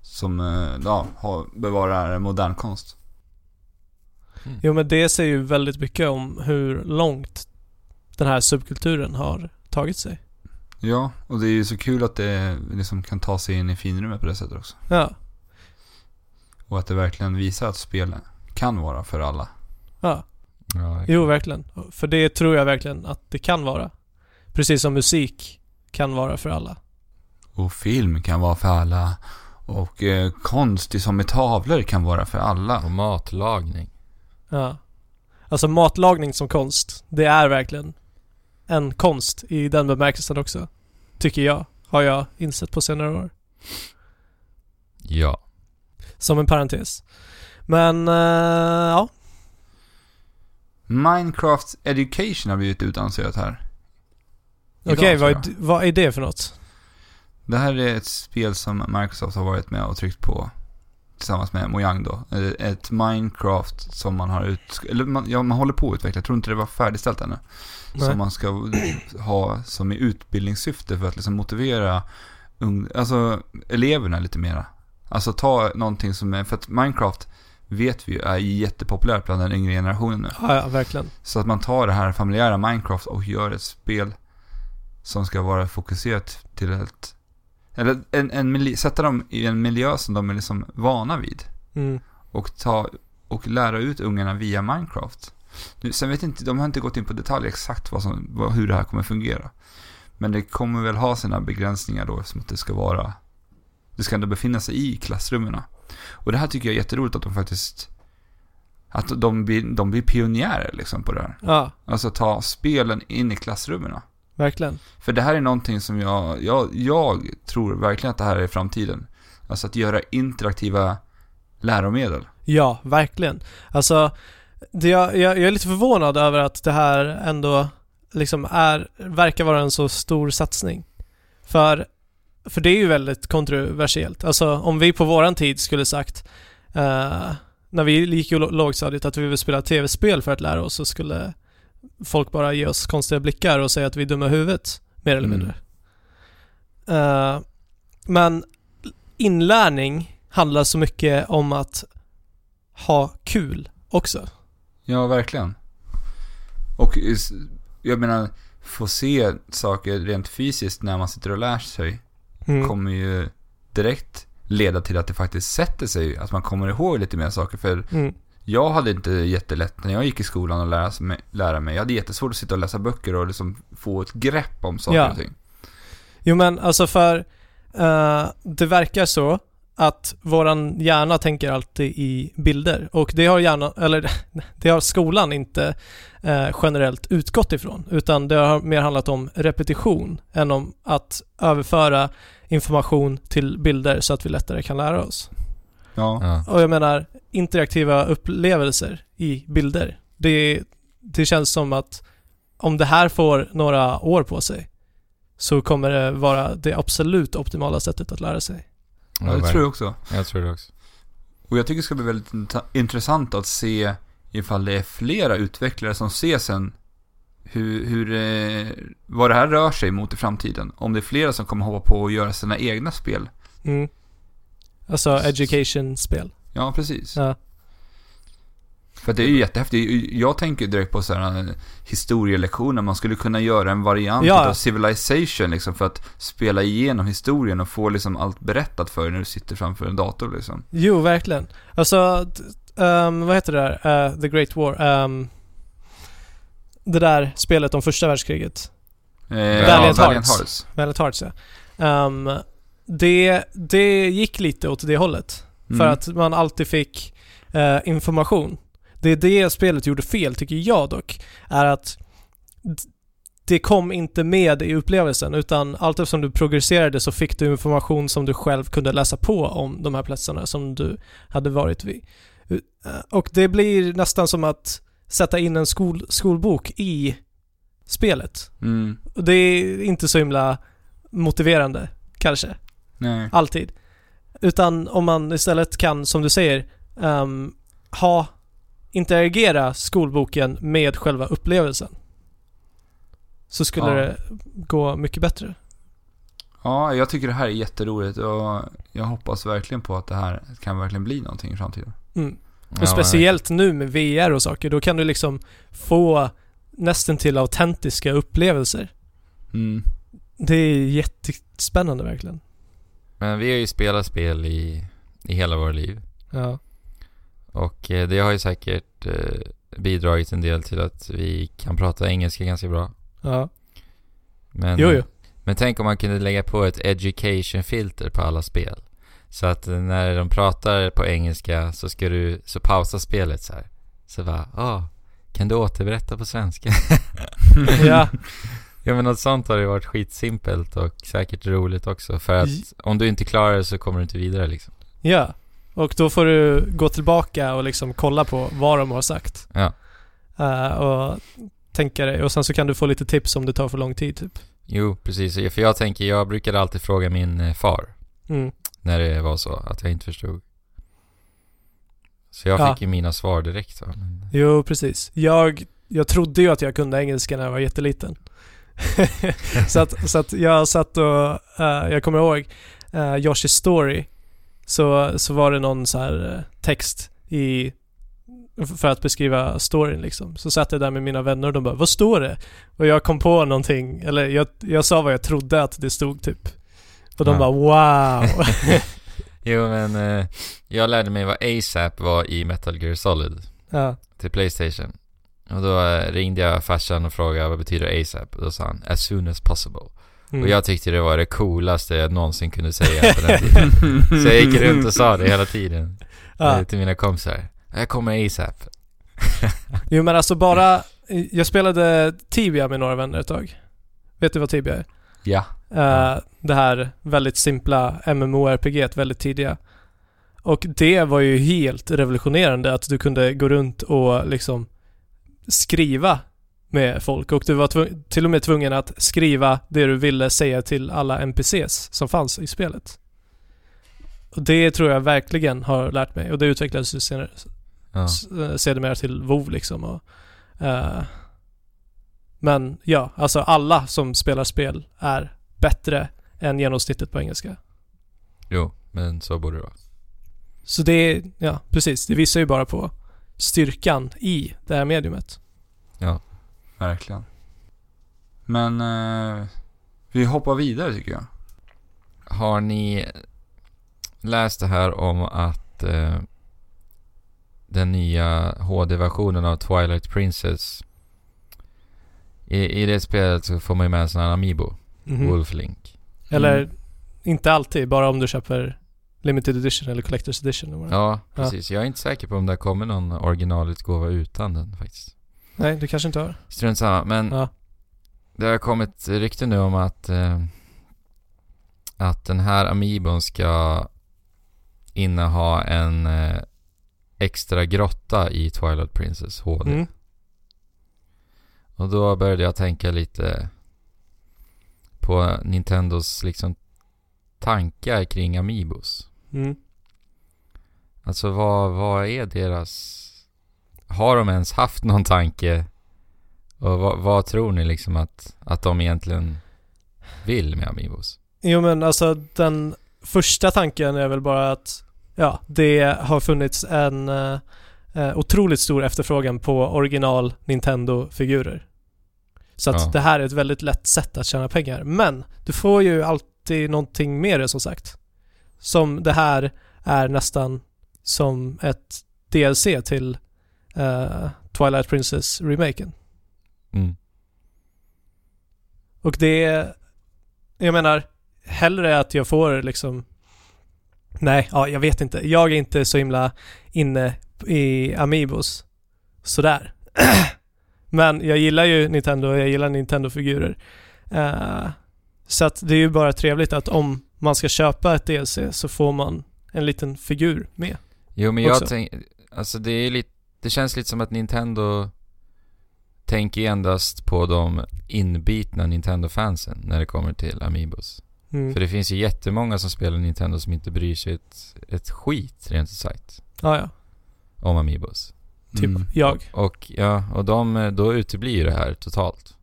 som eh, ja, bevarar modern konst. Mm. Jo men det säger ju väldigt mycket om hur långt den här subkulturen har tagit sig. Ja, och det är ju så kul att det liksom kan ta sig in i finrummet på det sättet också. Ja, Och att det verkligen visar att spel kan vara för alla. ja. Ja, Jo verkligen. För det tror jag verkligen att det kan vara. Precis som musik kan vara för alla. Och film kan vara för alla. Och eh, konst som med tavlor kan vara för alla. Och matlagning. Ja. Alltså matlagning som konst, det är verkligen en konst i den bemärkelsen också. Tycker jag. Har jag insett på senare år. Ja. Som en parentes. Men, eh, ja. Minecraft Education har blivit utannonserat här. Okej, tror vad, vad är det för något? Det här är ett spel som Microsoft har varit med och tryckt på tillsammans med Mojang då. Eh, Ett Minecraft som man har ut... Eller man, ja, man håller på att utveckla. Jag tror inte det var färdigställt ännu. Nej. Som man ska ha som i utbildningssyfte för att liksom motivera ung, alltså eleverna lite mera. Alltså ta någonting som är, för att Minecraft vet vi ju är jättepopulärt bland den yngre generationen nu. Ja, ja, verkligen. Så att man tar det här familjära Minecraft och gör ett spel som ska vara fokuserat till ett... Eller en, en miljö, sätta dem i en miljö som de är liksom vana vid. Mm. Och ta och lära ut ungarna via Minecraft. Nu, sen vet inte, de har inte gått in på detalj exakt vad som, vad, hur det här kommer fungera. Men det kommer väl ha sina begränsningar då, som att det ska vara... Det ska ändå befinna sig i klassrummen. Och det här tycker jag är jätteroligt att de faktiskt... Att de blir, de blir pionjärer liksom på det här. Ja, Alltså ta spelen in i klassrummen. Verkligen. För det här är någonting som jag, jag, jag tror verkligen att det här är framtiden. Alltså att göra interaktiva läromedel. Ja, verkligen. Alltså, det jag, jag, jag är lite förvånad över att det här ändå liksom är, verkar vara en så stor satsning. För, för det är ju väldigt kontroversiellt. Alltså om vi på våran tid skulle sagt eh, när vi gick i lågstadiet att vi vill spela tv-spel för att lära oss så skulle folk bara ge oss konstiga blickar och säga att vi är dumma i huvudet, mer eller Mm. mindre. Eh, men inlärning handlar så mycket om att ha kul också. Ja, verkligen. Och jag menar, få se saker rent fysiskt när man sitter och lär sig Mm. kommer ju direkt leda till att det faktiskt sätter sig, att man kommer ihåg lite mer saker. För Mm. Jag hade inte jättelätt när jag gick i skolan och lära mig, lära mig. Jag hade jättesvårt att sitta och läsa böcker och liksom få ett grepp om saker Ja. och ting. Jo men alltså för eh, det verkar så att våran hjärna tänker alltid i bilder och det har hjärnan, eller det har skolan inte eh, generellt utgått ifrån utan det har mer handlat om repetition än om att överföra information till bilder så att vi lättare kan lära oss. Ja. Och jag menar interaktiva upplevelser i bilder. Det, det känns som att om det här får några år på sig så kommer det vara det absolut optimala sättet att lära sig. Ja, det tror jag också. Jag tror det också. Och jag tycker det ska bli väldigt int- intressant att se ifall det är flera utvecklare som ser sen hur, hur, eh, vad det här rör sig mot i framtiden. Om det är flera som kommer hoppa på och göra sina egna spel. Mm. Alltså education-spel. Ja, precis. Ja. För det är ju jättehäftigt. Jag tänker direkt på sådana här historielektioner. Man skulle kunna göra en variant Ja. av Civilization liksom för att spela igenom historien och få liksom allt berättat för dig när du sitter framför en dator liksom. Jo, verkligen. Alltså, ehm, vad heter det där? Eh, The Great War. Ehm, det där spelet om första världskriget. Eh, Valiant ja, Hearts. Valiant Hearts ja. Ehm, det, det gick lite åt det hållet. Mm. För att man alltid fick eh, information. Det är det spelet gjorde fel, tycker jag dock. Är att det kom inte med i upplevelsen utan allt eftersom du progresserade så fick du information som du själv kunde läsa på om de här platserna som du hade varit vid. Uh, Och det blir nästan som att sätta in en skol, skolbok i spelet. Mm. Det är inte så himla motiverande, kanske. Nej. Alltid. Utan om man istället kan, som du säger, ehm, ha, interagera skolboken med själva upplevelsen. Så skulle Ja. det gå mycket bättre. Ja, jag tycker det här är jätteroligt och jag hoppas verkligen på att det här kan verkligen bli någonting i framtiden. Mm. Ja, Och speciellt nu med VR och saker, då kan du liksom få nästan till autentiska upplevelser. Mm. Det är jättespännande verkligen. Men vi har ju spelat spel i, i hela våra liv. Ja. Och eh, det har ju säkert eh, bidragit en del till att vi kan prata engelska ganska bra. Ja. Men, Jo, jo. men tänk om man kunde lägga på ett education filter på alla spel. Så att när de pratar på engelska så ska du, så pausa spelet så här. Så bara, ah, kan du återberätta på svenska? Ja. ja men något sånt har det varit skitsimpelt och säkert roligt också. För att om du inte klarar det så kommer du inte vidare liksom. Ja. Och då får du gå tillbaka och liksom kolla på vad de har sagt. Ja. Eh, och tänka dig. Och sen så kan du få lite tips om det tar för lång tid typ. Jo, precis. För jag tänker, jag brukade alltid fråga min eh, far. Mm. När det var så, att jag inte förstod. Så jag Ja. fick ju mina svar direkt va. Men, Jo, precis. Jag, jag trodde ju att jag kunde engelska när jag var jätteliten. så, att, så att jag satt och, eh, jag kommer ihåg uh, Yoshi's Story. Så, så var det någon så här eh, text i, för att beskriva storyn liksom. Så satt jag där med mina vänner och de bara, vad står det? Och jag kom på någonting, eller jag, jag sa vad jag trodde att det stod typ. Och de Ja. bara wow. Jo men eh, jag lärde mig vad ASAP var i Metal Gear Solid ja. till Playstation. Och då eh, ringde jag farsan och frågade vad betyder ASAP? Och då sa han as soon as possible. Mm. Och jag tyckte det var det coolaste jag någonsin kunde säga på den tiden. Så jag gick runt och sa det hela tiden ja. eh, till mina kompisar. Jag kommer ASAP. Jo men alltså bara, jag spelade Tibia med några vänner ett tag. Vet du vad Tibia är? Ja. Eh, det här väldigt simpla MMORPG, väldigt tidiga. Och det var ju helt revolutionerande att du kunde gå runt och liksom skriva med folk och du var till och med tvungen att skriva det du ville säga till alla NPCs som fanns i spelet. Och det tror jag verkligen har lärt mig och det utvecklades ju senare, Ja. eh, sedermera till WoW liksom och, eh, Men ja, alltså alla som spelar spel är bättre än genomsnittet på engelska. Jo, men så borde det vara. Så det är, ja precis, det visar ju bara på styrkan i det här mediumet. Ja. Verkligen. Men eh, vi hoppar vidare tycker jag. Har ni läst det här om att eh, den nya HD-versionen av Twilight Princess i, I det spelet så får man ju med en sån här Amiibo, Mhm. Wolflink. Eller Mm. inte alltid, bara om du köper Limited Edition eller Collector's Edition. eller vad det. Ja, precis. Jag är inte säker på om det kommer någon originalutgåva utan den faktiskt. Nej, du kanske inte har. Strunt samma, men Ja. det har kommit rykte nu om att eh, att den här Amiibon ska inneha en eh, extra grotta i Twilight Princess HD. Mm. Och då började jag tänka lite på Nintendos liksom tankar kring Amiibos. Mm. Alltså vad, vad är deras... Har de ens haft någon tanke? Och vad, vad tror ni liksom att, att de egentligen vill med Amiibos? Jo men alltså den första tanken är väl bara att ja, det har funnits en eh, eh, otroligt stor efterfrågan på original Nintendo-figurer. Så att Ja. det här är ett väldigt lätt sätt att tjäna pengar. Men du får ju alltid någonting mer som sagt. Som det här är nästan som ett DLC till eh, Twilight Princess-remaken. Mm. Och det... Jag menar, hellre att jag får liksom... Nej, ja, jag vet inte. Jag är inte så himla inne i Amiibos. Sådär. Men jag gillar ju Nintendo och jag gillar Nintendo-figurer. Eh, så att det är ju bara trevligt att om man ska köpa ett DLC så får man en liten figur med. Jo men jag tänker, alltså det är lite, det känns lite som att Nintendo tänker endast på de inbitna Nintendo-fansen när det kommer till Amiibos. Mm. För det finns ju jättemånga som spelar Nintendo som inte bryr sig ett, ett skit rent ut sagt Ja, ja. om Amiibos. Typ Mm. jag. Och ja, och de, då uteblir det här totalt.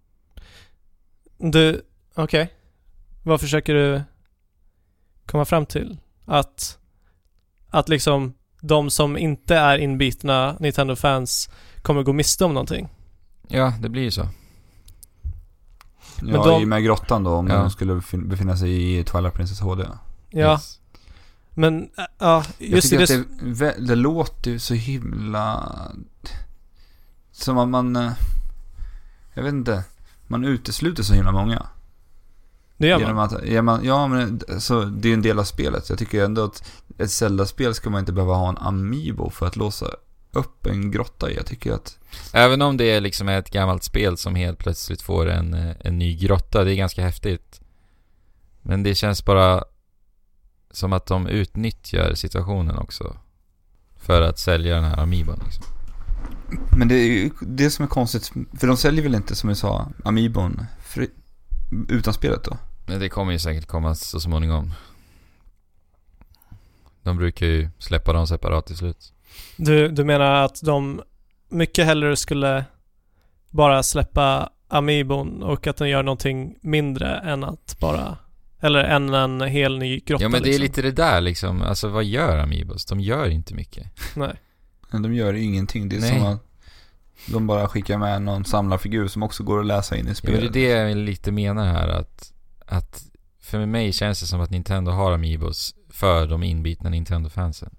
Du, okej. Vad försöker du komma fram till? Att, att liksom de som inte är inbitna Nintendo-fans kommer gå miste om någonting? Ja, det blir ju så. Men Ja, de- i och med grottan då, om Ja. de skulle befin- befinna sig i Twilight Princess HD. Ja, Yes. men ja, Jag just i tycker det... att det, det låter ju så himla... Som att man... Jag vet inte. Man utesluter så himla många. Det gör Genom man. att, ja, man, ja men så det är en del av spelet. Jag tycker ändå att ett Zelda-spel ska man inte behöva ha en Amiibo för att låsa upp en grotta i. Jag tycker att... Även om det är liksom ett gammalt spel som helt plötsligt får en, en ny grotta, det är ganska häftigt. Men det känns bara som att de utnyttjar situationen också. För att sälja den här Amiibon liksom. Men det är ju det som är konstigt. För de säljer väl inte, som jag sa, Amiibon fri, utan spelet då? Men det kommer ju säkert komma så småningom. De brukar ju släppa dem separat till slut. Du, du menar att de mycket hellre skulle bara släppa Amiibon och att den gör någonting mindre än att bara... Eller än en hel ny grotta Ja men det är liksom. lite det där liksom, alltså vad gör Amiibos? De gör inte mycket. Nej. Men de gör ingenting. Det är Nej. som att de bara skickar med någon samlarfigur som också går att läsa in i Ja, men spelet. det är det jag lite menar här att, att för mig känns det som att Nintendo har Amiibos för de inbitna Nintendo-fansen.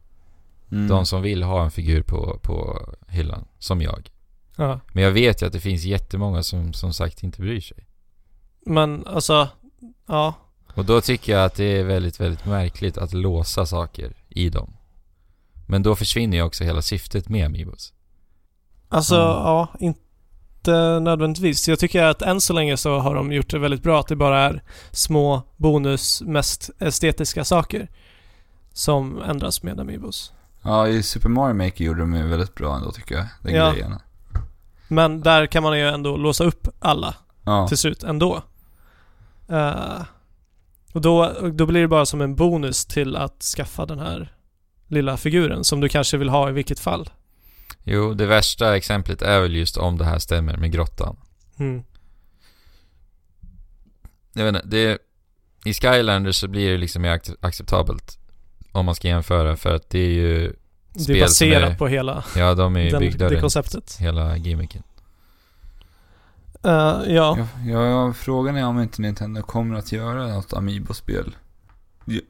Mm. De som vill ha en figur på, på hyllan, som jag. Ja. Men jag vet ju att det finns jättemånga som som sagt inte bryr sig. Men alltså, ja. Och då tycker jag att det är väldigt, väldigt märkligt att låsa saker i dem. Men då försvinner ju också hela syftet med Amiibos. Alltså, Mm. ja, inte nödvändigtvis. Jag tycker att än så länge så har de gjort det väldigt bra. Att det bara är små bonus, mest estetiska saker som ändras med Amiibos. Ja, i Super Mario Maker gjorde de ju väldigt bra ändå tycker jag. Den Ja. grejen. Men där kan man ju ändå låsa upp alla Ja. till slut ändå. Eh, och då, då blir det bara som en bonus till att skaffa den här lilla figuren som du kanske vill ha i vilket fall. Jo, det värsta exemplet är väl just om det här stämmer med grottan. Mm. Jag vet inte, det... I Skylanders så blir det liksom mer ac- acceptabelt. Om man ska jämföra, för att det är ju... Det är baserat är- på hela Ja, de är ju den, byggda det konceptet. hela gimmicken. Eh, ja. Ja, ja, frågan är om inte Nintendo kommer att göra något Amiibo-spel.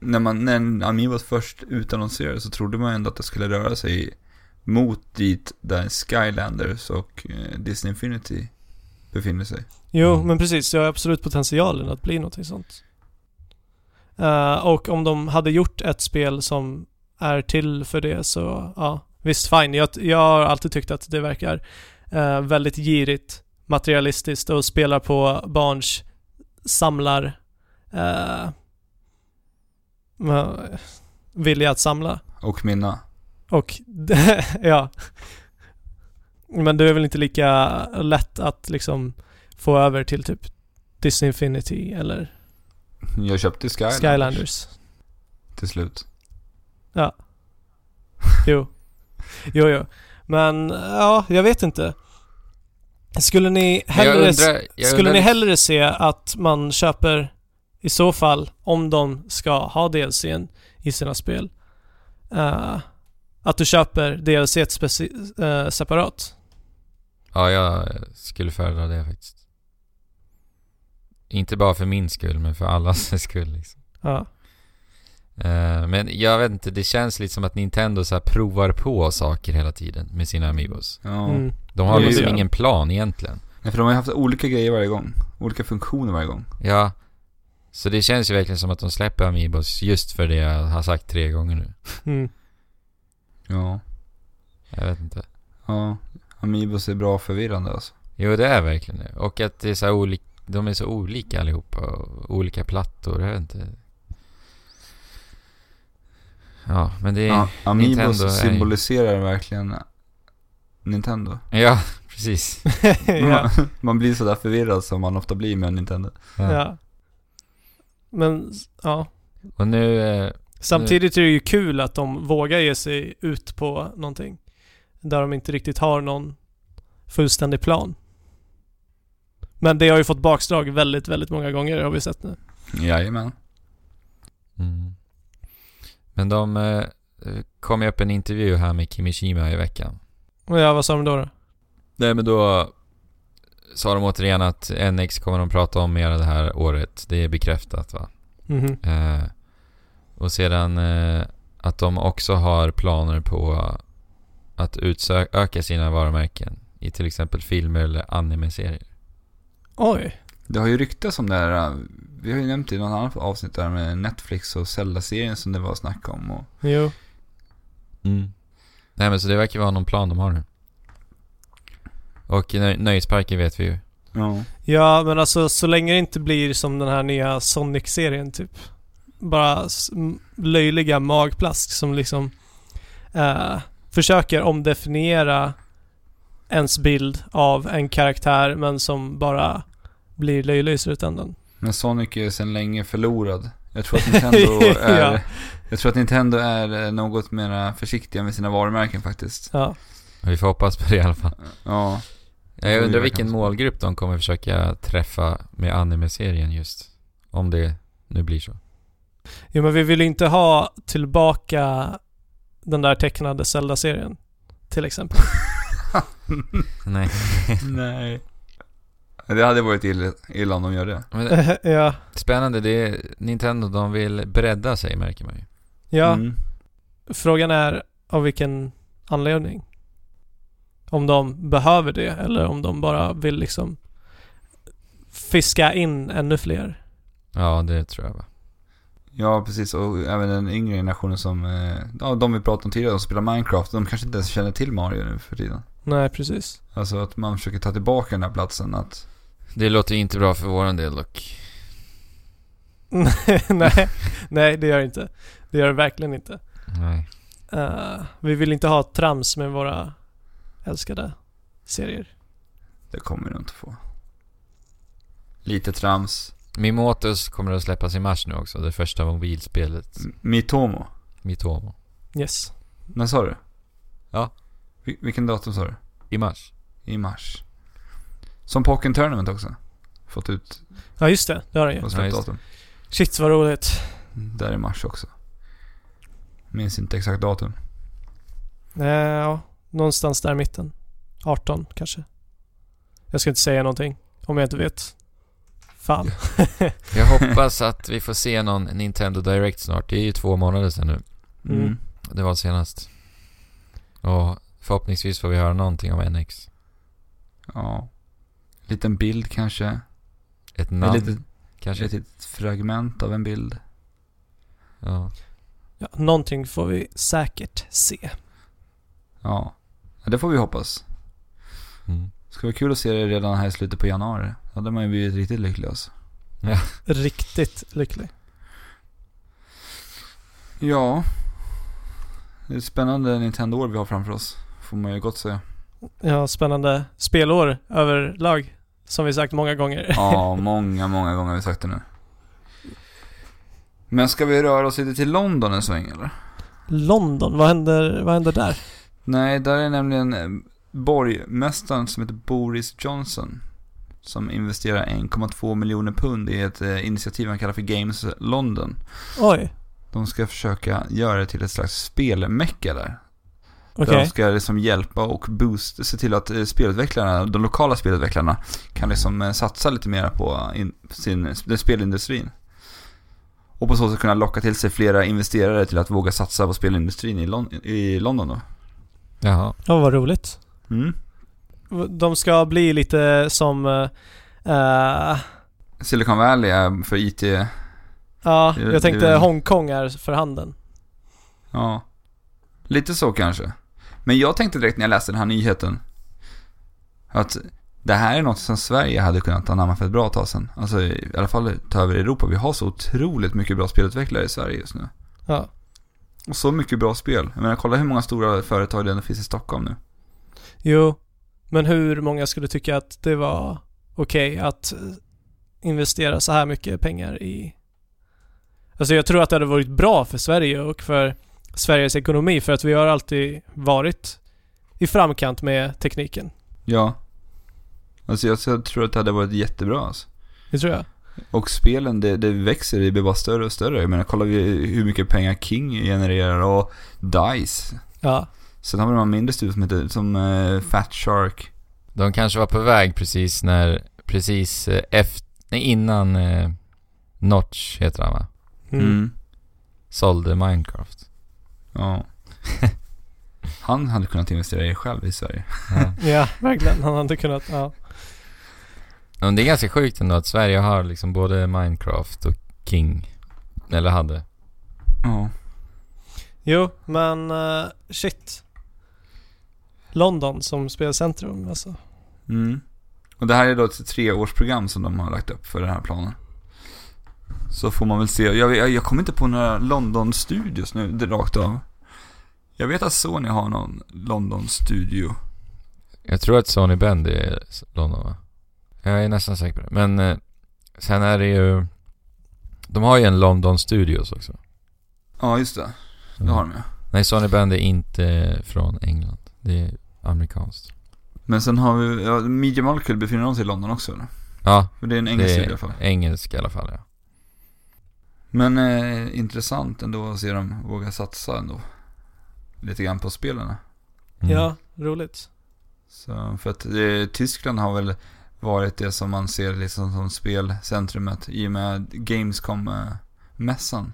När, man, när Amiibos först utannonserades så trodde man ändå att det skulle röra sig mot dit där Skylanders och eh, Disney Infinity befinner sig. Jo, Mm. men precis. Det har absolut potentialen att bli någonting sånt. Eh, och om de hade gjort ett spel som är till för det så, ja, visst fine. Jag, jag har alltid tyckt att det verkar eh, väldigt girigt, materialistiskt och spelar på barns samlar uh, vilja att samla. Och mina. Och, ja. Men det är väl inte lika lätt att liksom få över till typ Disney Infinity eller Jag köpte Skylanders, Skylanders. till slut. Jo. Jo, jo. Men ja, jag vet inte. Skulle ni Men jag hellre, undrar, jag skulle undrar ni hellre se att man köper i så fall, om de ska ha DLCn i sina spel, eh, att du köper DLC speci- eh, separat? Ja, jag skulle föredra det faktiskt. Inte bara för min skull, men för allas skull liksom. Ja. Eh, men jag vet inte, det känns lite som att Nintendo så här provar på saker hela tiden med sina Amiibos. Ja. Mm. De har liksom ingen plan egentligen. Nej, för de har ju haft olika grejer varje gång. Olika funktioner varje gång. Ja. Så det känns ju verkligen som att de släpper Amiibos just för det jag har sagt tre gånger nu. Mm. Ja. Jag vet inte. Ja. Amiibos är bra förvirrande alltså. Jo, det är verkligen det. Och att det är så olika, de är så olika allihopa och olika plattor, jag vet inte. Ja, men det är... Ja, Amiibos Nintendo är- symboliserar verkligen Nintendo. Ja, precis. ja. Man blir sådär förvirrad som man ofta blir med Nintendo. Ja. ja. Men, ja. Och nu... Samtidigt är det ju kul att de vågar ge sig ut på någonting. Där de inte riktigt har någon fullständig plan. Men det har ju fått bakslag väldigt, väldigt många gånger har vi sett nu. Jajamän. mm. Men de eh, kom ju upp en intervju här med Kimishima i veckan. Och ja, vad sa de då? då? Nej men då sa de återigen att NX kommer de prata om mer det här året. Det är bekräftat va? Mhm. Eh, och sedan eh, att de också har planer på att utöka sina varumärken i till exempel filmer eller anime-serier. Oj. Det har ju ryktats om det här. äh, Vi har ju nämnt i något annat avsnitt där med Netflix och Zelda-serien som det var snack om. Och, Jo. Nej men så det verkar vara någon plan de har nu. Och nöj- nöjesparker vet vi ju. ja. Ja, men alltså så länge det inte blir som den här nya Sonic-serien typ. Bara löjliga magplask som liksom eh, försöker omdefiniera ens bild av en karaktär men som bara blir löjlig i slutändan. Men Sonic är sedan länge förlorad. Jag tror att Nintendo är... Ja. Jag tror att Nintendo är eh, något mer försiktiga med sina varumärken faktiskt. Ja. Vi får hoppas på det i alla fall. Ja. Jag undrar vilken målgrupp de kommer försöka träffa med anime-serien just. Om det nu blir så. Jo men vi vill inte ha tillbaka den där tecknade Zelda-serien. Till exempel. Nej. Nej. Det hade varit illa, illa om de gör det. Men ja. spännande, det är Nintendo, de vill bredda sig märker man ju. Ja. Mm. Frågan är av vilken anledning. Om de behöver det eller om de bara vill liksom fiska in ännu fler. Ja, det tror jag va. Ja, precis. Och även den yngre generationen som, eh, ja, de vi pratade om tidigare, de spelar Minecraft, de kanske inte ens känner till Mario nu för tiden. Nej, precis. Alltså att man försöker ta tillbaka den här platsen att, Det låter inte bra för våran del dock. nej, nej, det gör det inte. Det gör det verkligen inte. Nej. Eh, vi vill inte ha trams med våra älskade serier. det kommer du inte få. Lite trams. Mimotos kommer att släppas i mars nu också, det första mobilspelet. M- Mitomo. Mitomo. Yes. När sa du? Ja. Vil- vilken datum sa du? I mars. I mars. Som Pocken Tournament också. Fått ut Ja, just det. Det har den ju. och Ja, datum. Shit vad roligt. Där i mars också. Minns inte exakt datum. Eh, ja, någonstans där i mitten. 18 kanske. Jag ska inte säga någonting om jag inte vet. Fan. Jag hoppas att vi får se någon Nintendo Direct snart. Det är ju två månader sedan nu. Mm. Mm. Det var senast. Och förhoppningsvis får vi höra någonting om NX. Ja. Liten bild kanske. Ett Ett namn litet, kanske. ett litet fragment av en bild. Ja. Ja, någonting får vi säkert se. Ja. ja. Det får vi hoppas. Mm. Ska vara kul att se det redan här i slutet på januari. Då hade man ju blivit riktigt lycklig alltså. Riktigt lycklig. Ja. Det är ett spännande Nintendo-år vi har framför oss. Får man ju gott säga. Ja, spännande spelår överlag. Som vi sagt många gånger. Ja, många, många gånger har vi sagt det nu. Men ska vi röra oss lite till London en sväng eller? London, vad händer, vad händer där? Nej, där är nämligen eh, borgmästaren som heter Boris Johnson. Som investerar 1,2 miljoner pund i ett eh, initiativ han kallar för Games London. Oj, De ska försöka göra det till ett slags spelmecka där. Där de ska liksom hjälpa och boost, se till att eh, spelutvecklarna, de lokala spelutvecklarna kan liksom eh, satsa lite mer på in, sin, den spelindustrin. Och på så sätt kunna locka till sig flera investerare till att våga satsa på spelindustrin i, Lon- i London då. Jaha. Ja, vad roligt. Mm. De ska bli lite som... eh, Silicon Valley är för IT, ja, Det- jag tänkte det- Hongkong är för handen. ja. Lite så kanske. Men jag tänkte direkt när jag läste den här nyheten att det här är något som Sverige hade kunnat anamma för ett bra tag sedan. Alltså i alla fall ta över Europa. Vi har så otroligt mycket bra spelutvecklare i Sverige just nu. Ja. Och så mycket bra spel. Jag menar, kolla hur många stora företag det ändå finns i Stockholm nu. Jo, men hur många skulle tycka att det var okej att eh, investera så här mycket pengar i... Alltså jag tror att det hade varit bra för Sverige och för Sveriges ekonomi för att vi har alltid varit i framkant med tekniken. Ja. Alltså jag, tror att det hade varit jättebra alltså. Det tror jag. Och spelen, det, det växer, det blir bara större och större. Jag menar, kolla vi hur mycket pengar King genererar och DICE. Ja. Sen har vi de mindre studios som heter, som eh, Fat Shark. De kanske var på väg precis när, precis eh, efter, nej, innan eh, Notch heter han va? Mm. Sålde Minecraft. Ja. Han hade kunnat investera i det själv i Sverige. Ja. Ja, verkligen. Han hade kunnat, ja. Men det är ganska sjukt ändå att Sverige har liksom både Minecraft och King. Eller hade. Ja. Jo, men eh, shit. London som spelcentrum alltså. Mm. Och det här är då ett treårsprogram som de har lagt upp för den här planen. Så får man väl se. Jag, jag, jag kommer inte på några London-studios nu, det rakt av. Jag vet att Sony har någon London-studio. Jag tror att Sony Bend är London va? Jag är nästan säker på det. Men eh, sen är det ju... De har ju en London Studios också. Ja, just det. Det har de ju. Nej, Sony Bend är inte från England. Det är amerikanskt. Men sen har vi, ja, Media Molecule befinner sig i London också eller? Ja, För det är en engelsk i alla fall. engelsk i alla fall ja. Men eh, intressant ändå att se dem våga satsa ändå. Lite grann på spelarna. Mm. Ja, roligt. Så, för att eh, Tyskland har väl varit det som man ser liksom som spelcentrumet i och med Gamescom-mässan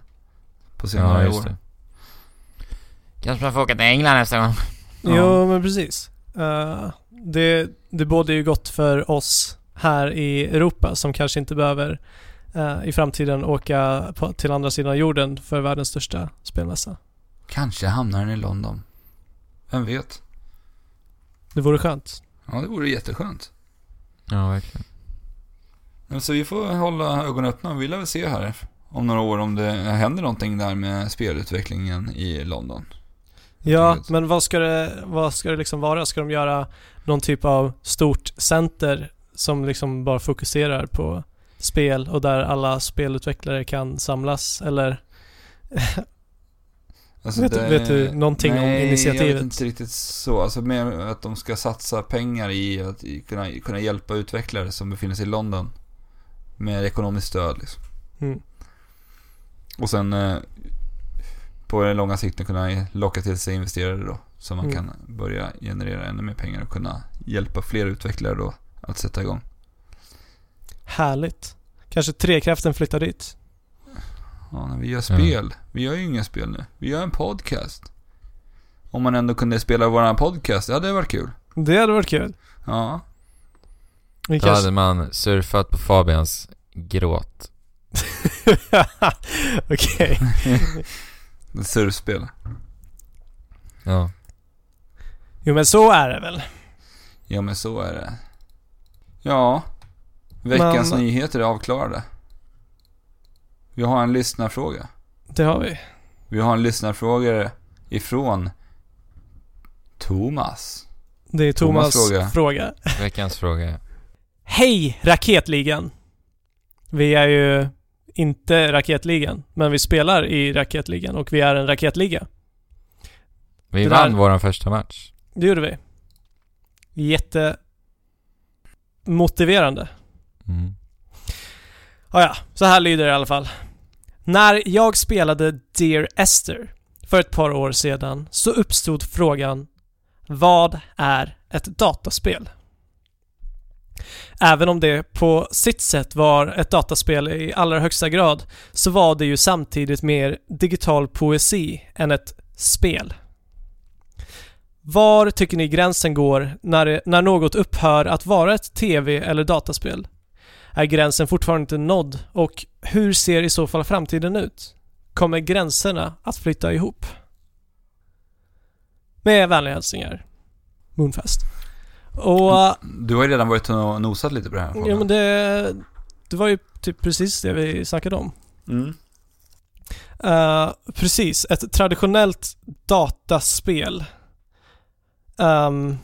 på senare ja, år. det. Kanske man får åka till England nästa gång. Ja. Jo, men precis. Eh, det, det bådar ju gott för oss här i Europa som kanske inte behöver eh, i framtiden åka på, till andra sidan jorden för världens största spelmässa. Kanske hamnar den i London. Vem vet? Det vore skönt. Ja, det vore jätteskönt. Ja, verkligen. Men Så vi får hålla ögonen öppna. Vi lär väl se här om några år om det händer någonting där med spelutvecklingen i London. Ja, men vad ska det, vad ska det liksom vara? Ska de göra någon typ av stort center som liksom bara fokuserar på spel och där alla spelutvecklare kan samlas? Eller Alltså Vet du- vet du någonting om nej, jag initiativet? vet inte riktigt så. Alltså mer att de ska satsa pengar i att kunna, kunna hjälpa utvecklare som befinner sig i London. Med ekonomiskt stöd liksom. mm, Och sen eh, på den långa sikten kunna locka till sig investerare då. Så man Mm. kan börja generera ännu mer pengar och kunna hjälpa fler utvecklare då att sätta igång. härligt. Kanske Trekraften flyttar dit? Ja, när vi gör spel. Vi gör ju inga spel nu. Vi gör en podcast. Om man ändå kunde spela våran podcast, ja det hade varit kul. Det hade varit kul. Ja. Vi Då kanske... hade man surfat på Fabians gråt. Okej. Surfspel. Ja. Jo men så är det väl. Ja men så är det. Ja. Veckans Men- nyheter är avklarade. Vi har en lyssnarfråga. Det har vi. Vi har en lyssnarfråga ifrån Thomas. Det är Thomas Thomas, fråga. fråga. Veckans fråga. Hej Raketligan! Vi är ju inte Raketligan, men vi spelar i Raketligan och vi är en raketliga. Vi Det vann där- vår första match. Det gjorde vi. Jätte... motiverande. Mm. Ah, ja, så här lyder det i alla fall. När jag spelade Dear Esther för ett par år sedan så uppstod frågan Vad är ett dataspel? Även om det på sitt sätt var ett dataspel i allra högsta grad så var det ju samtidigt mer digital poesi än ett spel. Var tycker ni gränsen går när, när något upphör att vara ett tv eller dataspel? Är gränsen fortfarande inte nådd och hur ser i så fall framtiden ut? Kommer gränserna att flytta ihop? Med vänliga hälsningar, Moonfest. Och, Du har ju redan varit och nosat lite på det här. ja men det, det var ju typ precis det vi snackade om. Mm. Eh, precis, ett traditionellt dataspel ehm,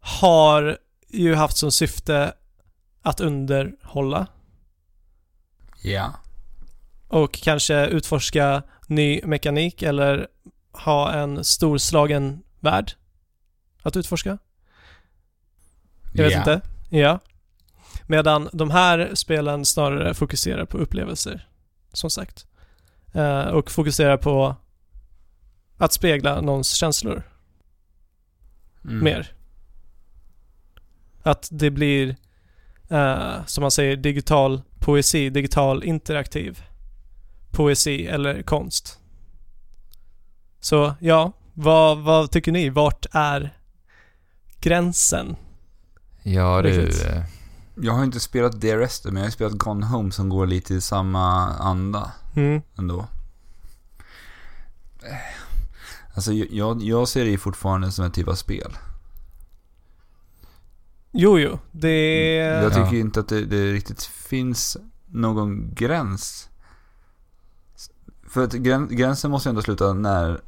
har ju haft som syfte att underhålla Ja. och kanske utforska ny mekanik eller ha en storslagen värld att utforska. Jag vet Ja. inte. Ja. Medan de här spelen snarare fokuserar på upplevelser, som sagt. Eh, och fokuserar på att spegla någons känslor Mm. mer. Att det blir, eh, som man säger, digital poesi, digital interaktiv poesi eller konst. Så ja, vad, vad tycker ni? Vart är gränsen? Ja du. Eh, Jag har inte spelat Dear Esther, men jag har spelat Gone Home som går lite i samma anda Mm. ändå. Alltså jag, jag ser det ju fortfarande som en typ av spel. Jo, jo. Det... Jag tycker Ja. inte att det, det riktigt finns någon gräns. För att grän, gränsen måste ju ändå sluta när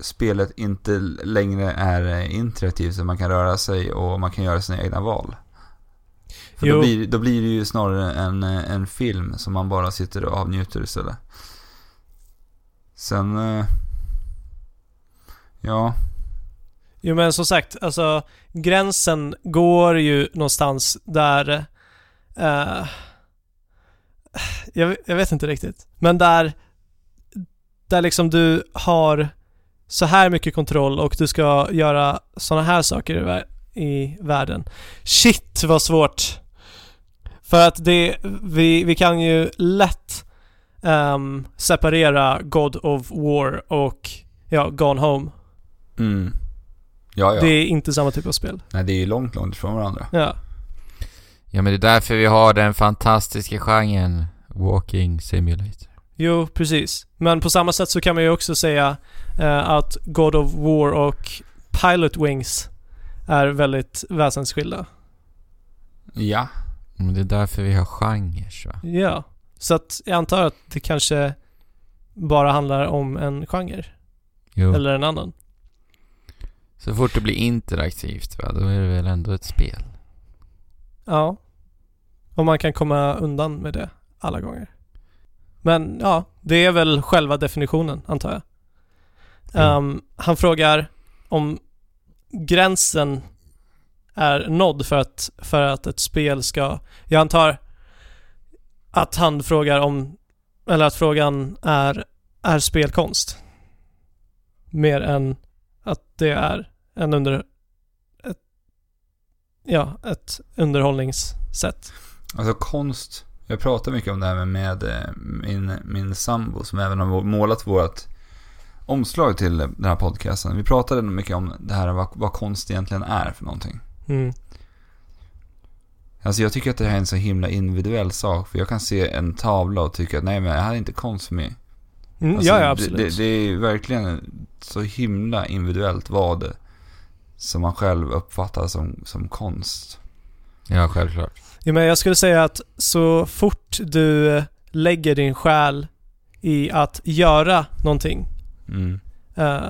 spelet inte längre är eh, interaktivt så man kan röra sig och man kan göra sina egna val. För Jo. då blir, då blir det ju snarare en, eh, en film som man bara sitter och avnjuter istället. Sen... eh, Ja, Jo men som sagt, alltså gränsen går ju någonstans där... eh, jag, jag vet inte riktigt. Men där... Där liksom du har så här mycket kontroll och du ska göra såna här saker i, vär- i världen. Shit vad svårt! För att det, vi, vi kan ju lätt ehm, separera God of War och ja, Gone Home. Mm. Ja, ja. Det är inte samma typ av spel. Nej, det är ju långt, långt ifrån varandra. Ja. Ja men det är därför vi har den fantastiska genren Walking Simulator. Jo, precis. Men på samma sätt så kan man ju också säga eh, att God of War och Pilot Wings är väldigt väsensskilda. Ja. Men det är därför vi har genrer va? Ja. Så att jag antar att det kanske bara handlar om en genre. Jo. Eller en annan. Så fort det blir interaktivt va, då är det väl ändå ett spel? Ja. Och man kan komma undan med det alla gånger. Men ja, det är väl själva definitionen, antar jag. Mm. Ehm, han frågar om gränsen är nådd för att, för att ett spel ska... Jag antar att han frågar om... Eller att frågan är, är spelkonst? Mer än att det är en under... Ett, ja, ett underhållningssätt. Alltså konst. Jag pratar mycket om det här med, med eh, min, min sambo som även har målat vårt omslag till den här podcasten. Vi pratade mycket om det här vad, vad konst egentligen är för någonting. Mm. Alltså jag tycker att det här är en så himla individuell sak. För jag kan se en tavla och tycka att nej men det här är inte konst för mig. Mm, Alltså, ja, ja, det, absolut. det, det är verkligen så himla individuellt vad det som man själv uppfattar som, som konst. Ja, självklart. Ja, men jag skulle säga att så fort du lägger din själ i att göra någonting Mm. eh,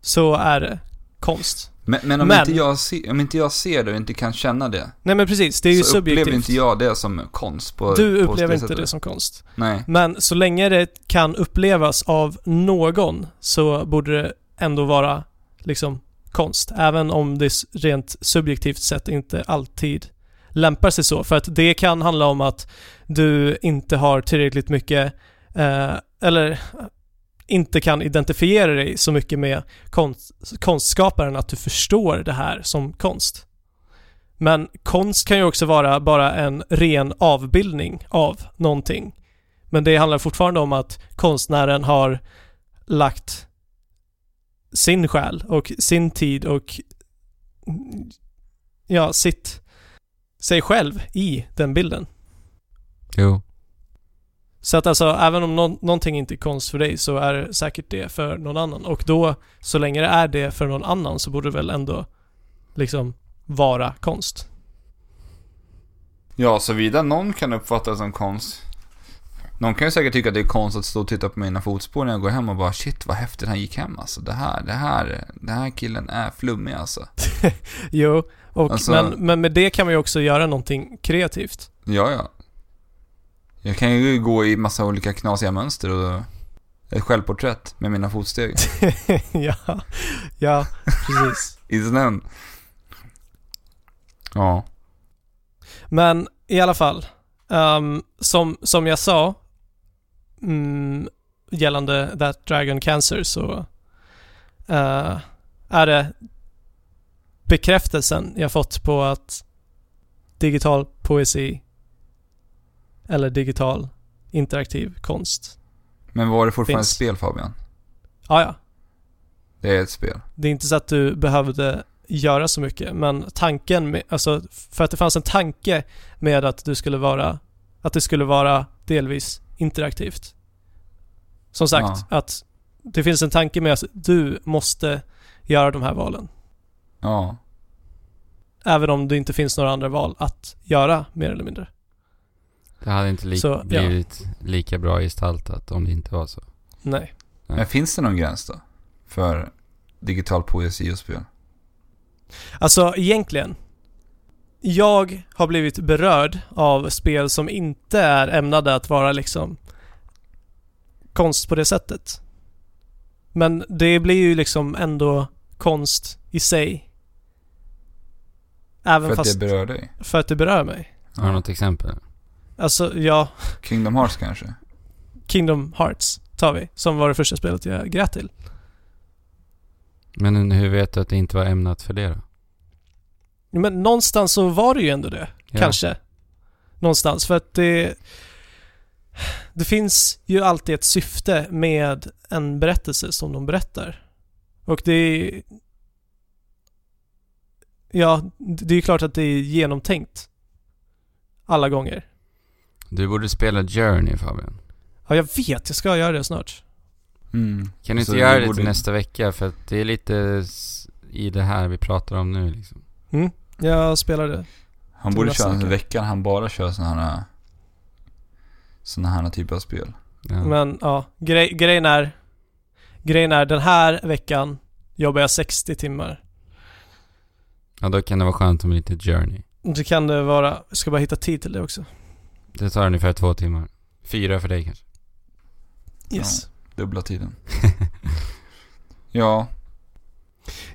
så är det konst. Men, men, om, Men- Inte jag se, om inte jag ser det och inte kan känna det. Nej men precis, det är ju så upplever subjektivt. inte jag det som konst på du på upplever inte sättet. det som konst. Nej. Men så länge det kan upplevas av någon så borde det ändå vara liksom konst. Även om det rent subjektivt sett inte alltid lämpar sig så. För att det kan handla om att du inte har tillräckligt mycket, eh, eller inte kan identifiera dig så mycket med konst, konstskaparen att du förstår det här som konst. Men konst kan ju också vara bara en ren avbildning av någonting. Men det handlar fortfarande om att konstnären har lagt sin själ och sin tid och ja, sitt sig själv i den bilden. Jo. Så att alltså, även om nå- någonting inte är konst för dig så är det säkert det för någon annan. Och då, så länge det är det för någon annan så borde det väl ändå liksom vara konst. Ja, såvida någon kan uppfatta det som konst. Någon kan ju säkert tycka att det är konst att stå och titta på mina fotspår när jag går hem och bara shit vad häftigt han gick hem alltså. Det här, det här, den här killen är flummig alltså. Jo, och, Alltså- men, men med det kan man ju också göra någonting kreativt. Ja, ja. Jag kan ju gå i massa olika knasiga mönster och ett självporträtt med mina fotsteg ja, ja, precis. i snön. Ja. Men i alla fall, ehm, som, som jag sa mm, gällande That Dragon Cancer så eh, är det bekräftelsen jag fått på att digital poesi eller digital interaktiv konst. Men var det fortfarande Finns. ett spel Fabian? Ja, ja. Det är ett spel. Det är inte så att du behövde göra så mycket, men tanken med, alltså för att det fanns en tanke med att du skulle vara, att det skulle vara delvis interaktivt. Som sagt, att det finns en tanke med att du måste göra de här valen. Ja. Även om det inte finns några andra val att göra, mer eller mindre. Det hade inte li- Så, ja. blivit lika bra gestaltat om det inte var så. Nej. Ja. Men finns det någon gräns då? För digital poesi och spel? Alltså egentligen. Jag har blivit berörd av spel som inte är ämnade att vara liksom konst på det sättet. Men det blir ju liksom ändå konst i sig. Även För att fast... det berör dig. för att det berör mig. Har du något exempel? Alltså, ja, Kingdom Hearts kanske? Kingdom Hearts tar vi, som var det första spelet jag grät till. Men hur vet du att det inte var ämnat för det då? Men någonstans så var det ju ändå det. Ja. Kanske. Någonstans. För att det... Det finns ju alltid ett syfte med en berättelse som de berättar. Och det är... Ja, det är ju klart att det är genomtänkt. Alla gånger. Du borde spela Journey Fabian. Ja, jag vet. Jag ska göra det snart. Mm. Kan du inte göra det borde- till nästa vecka? För att det är lite i det här vi pratar om nu liksom. Mm. Jag spelar det. Han borde köra en vecka. han bara kör såna här såna här typer av spel. Ja. Men ja, grej, grejen är... Grejen är, den här veckan jobbar jag 60 timmar. Ja, då kan det vara skönt med lite Journey. Det kan det vara. Jag ska bara hitta tid till det också. Det tar ungefär två timmar. Fyra för dig kanske. Yes. Dubbla tiden. ja,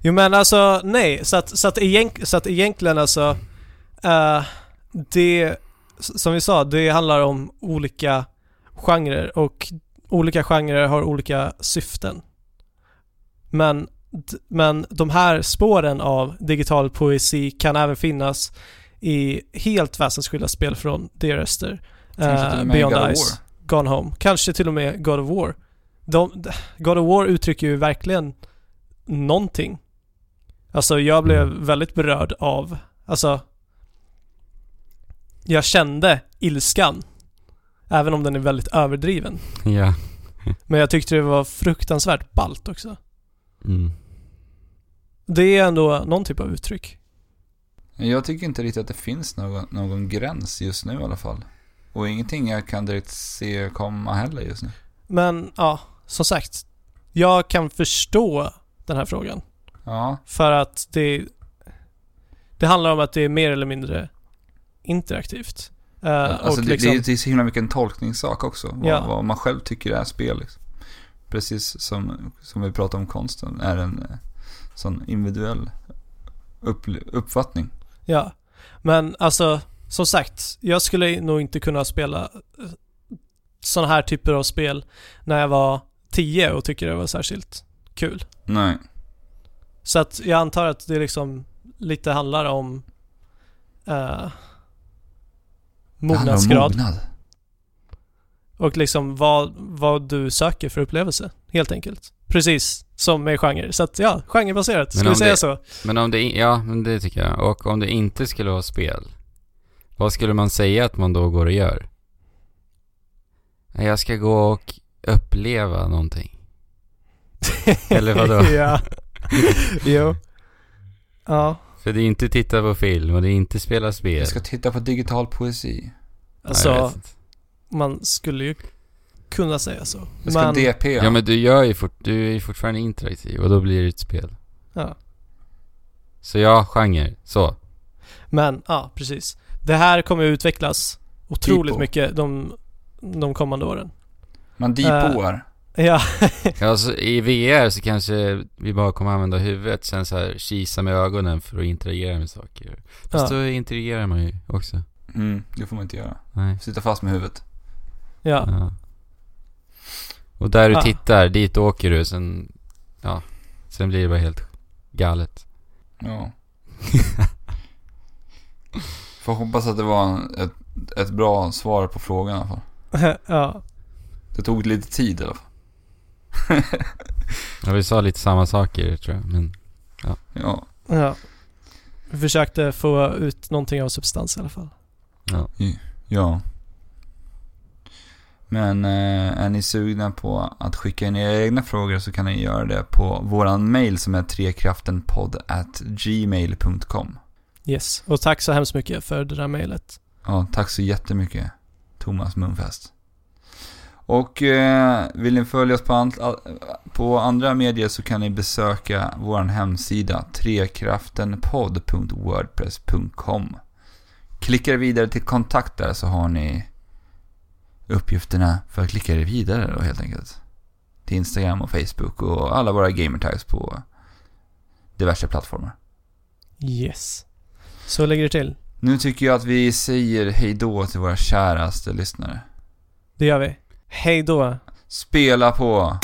Jo men alltså, nej. Så att, så att, egent, så att egentligen alltså... eh, det, som vi sa, det handlar om olika genrer och olika genrer har olika syften. Men, men de här spåren av digital poesi kan även finnas i helt väsensskilda spel från. Kanske till Uh, Beyond God Ice. Gone Home. Kanske till och med God of War. De, God of War uttrycker ju verkligen någonting. Alltså jag blev Mm. väldigt berörd av, alltså jag kände ilskan. Även om den är väldigt överdriven. Ja. Men jag tyckte det var fruktansvärt ballt också. Mm. Det är ändå någon typ av uttryck. jag tycker inte riktigt att det finns någon, någon gräns just nu i alla fall. Och ingenting jag kan direkt se komma heller just nu. Men ja, som sagt. Jag kan förstå den här frågan. Ja, För att det, det handlar om att det är mer eller mindre interaktivt. Eh, alltså och det, liksom, det är så himla mycket en tolkningssak också. Vad, Ja. vad man själv tycker är spel liksom. Precis som, som vi pratade om konsten, är en eh, sån individuell upp, uppfattning. Ja. Men alltså, som sagt. Jag skulle nog inte kunna spela sådana här typer av spel när jag var 10 och tycker det var särskilt kul. Nej. Så att jag antar att det liksom lite handlar om eh, Det handlar om mognadsgrad mognad. Och liksom vad, vad du söker för upplevelse, helt enkelt. Precis som med genre. Så att ja, genrebaserat. Ska Men vi om säga det- så? Men om det, ja, men det tycker jag. Och om det inte skulle vara spel. Vad skulle man säga att man då går och gör? Jag ska gå och uppleva någonting. Eller vadå? ja. jo. Ja. För det är inte titta på film och det är inte spela spel. Jag ska titta på digital poesi. Alltså, man skulle ju kunna säga så. Jag ska Men, DP. Ja men du gör ju fort, du är ju fortfarande interaktiv och då blir det ett spel. ja. Så ja, genre. Så. Men, ja, precis. Det här kommer att utvecklas otroligt Tipo. mycket de, de kommande åren. Man depoar. Ja, Alltså i VR så kanske vi bara kommer använda huvudet sen så här kisa med ögonen för att interagera med saker. Fast Ja. då interagerar man ju också. Mm, det får man inte göra. Nej. Sitta fast med huvudet. Ja. Ja. Och där du Ah. tittar, dit åker du sen, ja, sen blir det bara helt galet. Ja. Får hoppas att det var en, ett, ett bra svar på frågan i alla fall. ja. Det tog lite tid i alla fall. Ja, vi sa lite samma saker tror jag, men Ja. ja. Vi försökte få ut någonting av substans i alla fall. ja. Ja. Men eh, är ni sugna på att skicka in era egna frågor så kan ni göra det på våran mail som är trekraftenpodd at gmail.com. Yes. Och tack så hemskt mycket för det där mejlet. Ja, tack så jättemycket Thomas Munfest. Och eh, vill ni följa oss på, ant- a- på andra medier så kan ni besöka vår hemsida trekraftenpodd.wordpress.com Klickar vidare till kontakt där så har ni uppgifterna för att klicka er vidare då helt enkelt. Till Instagram och Facebook och alla våra gamertags på diverse plattformar. Yes. Så lägger det till. Nu tycker jag att vi säger hej då till våra käraste lyssnare. Det gör vi. Hej då. Spela på!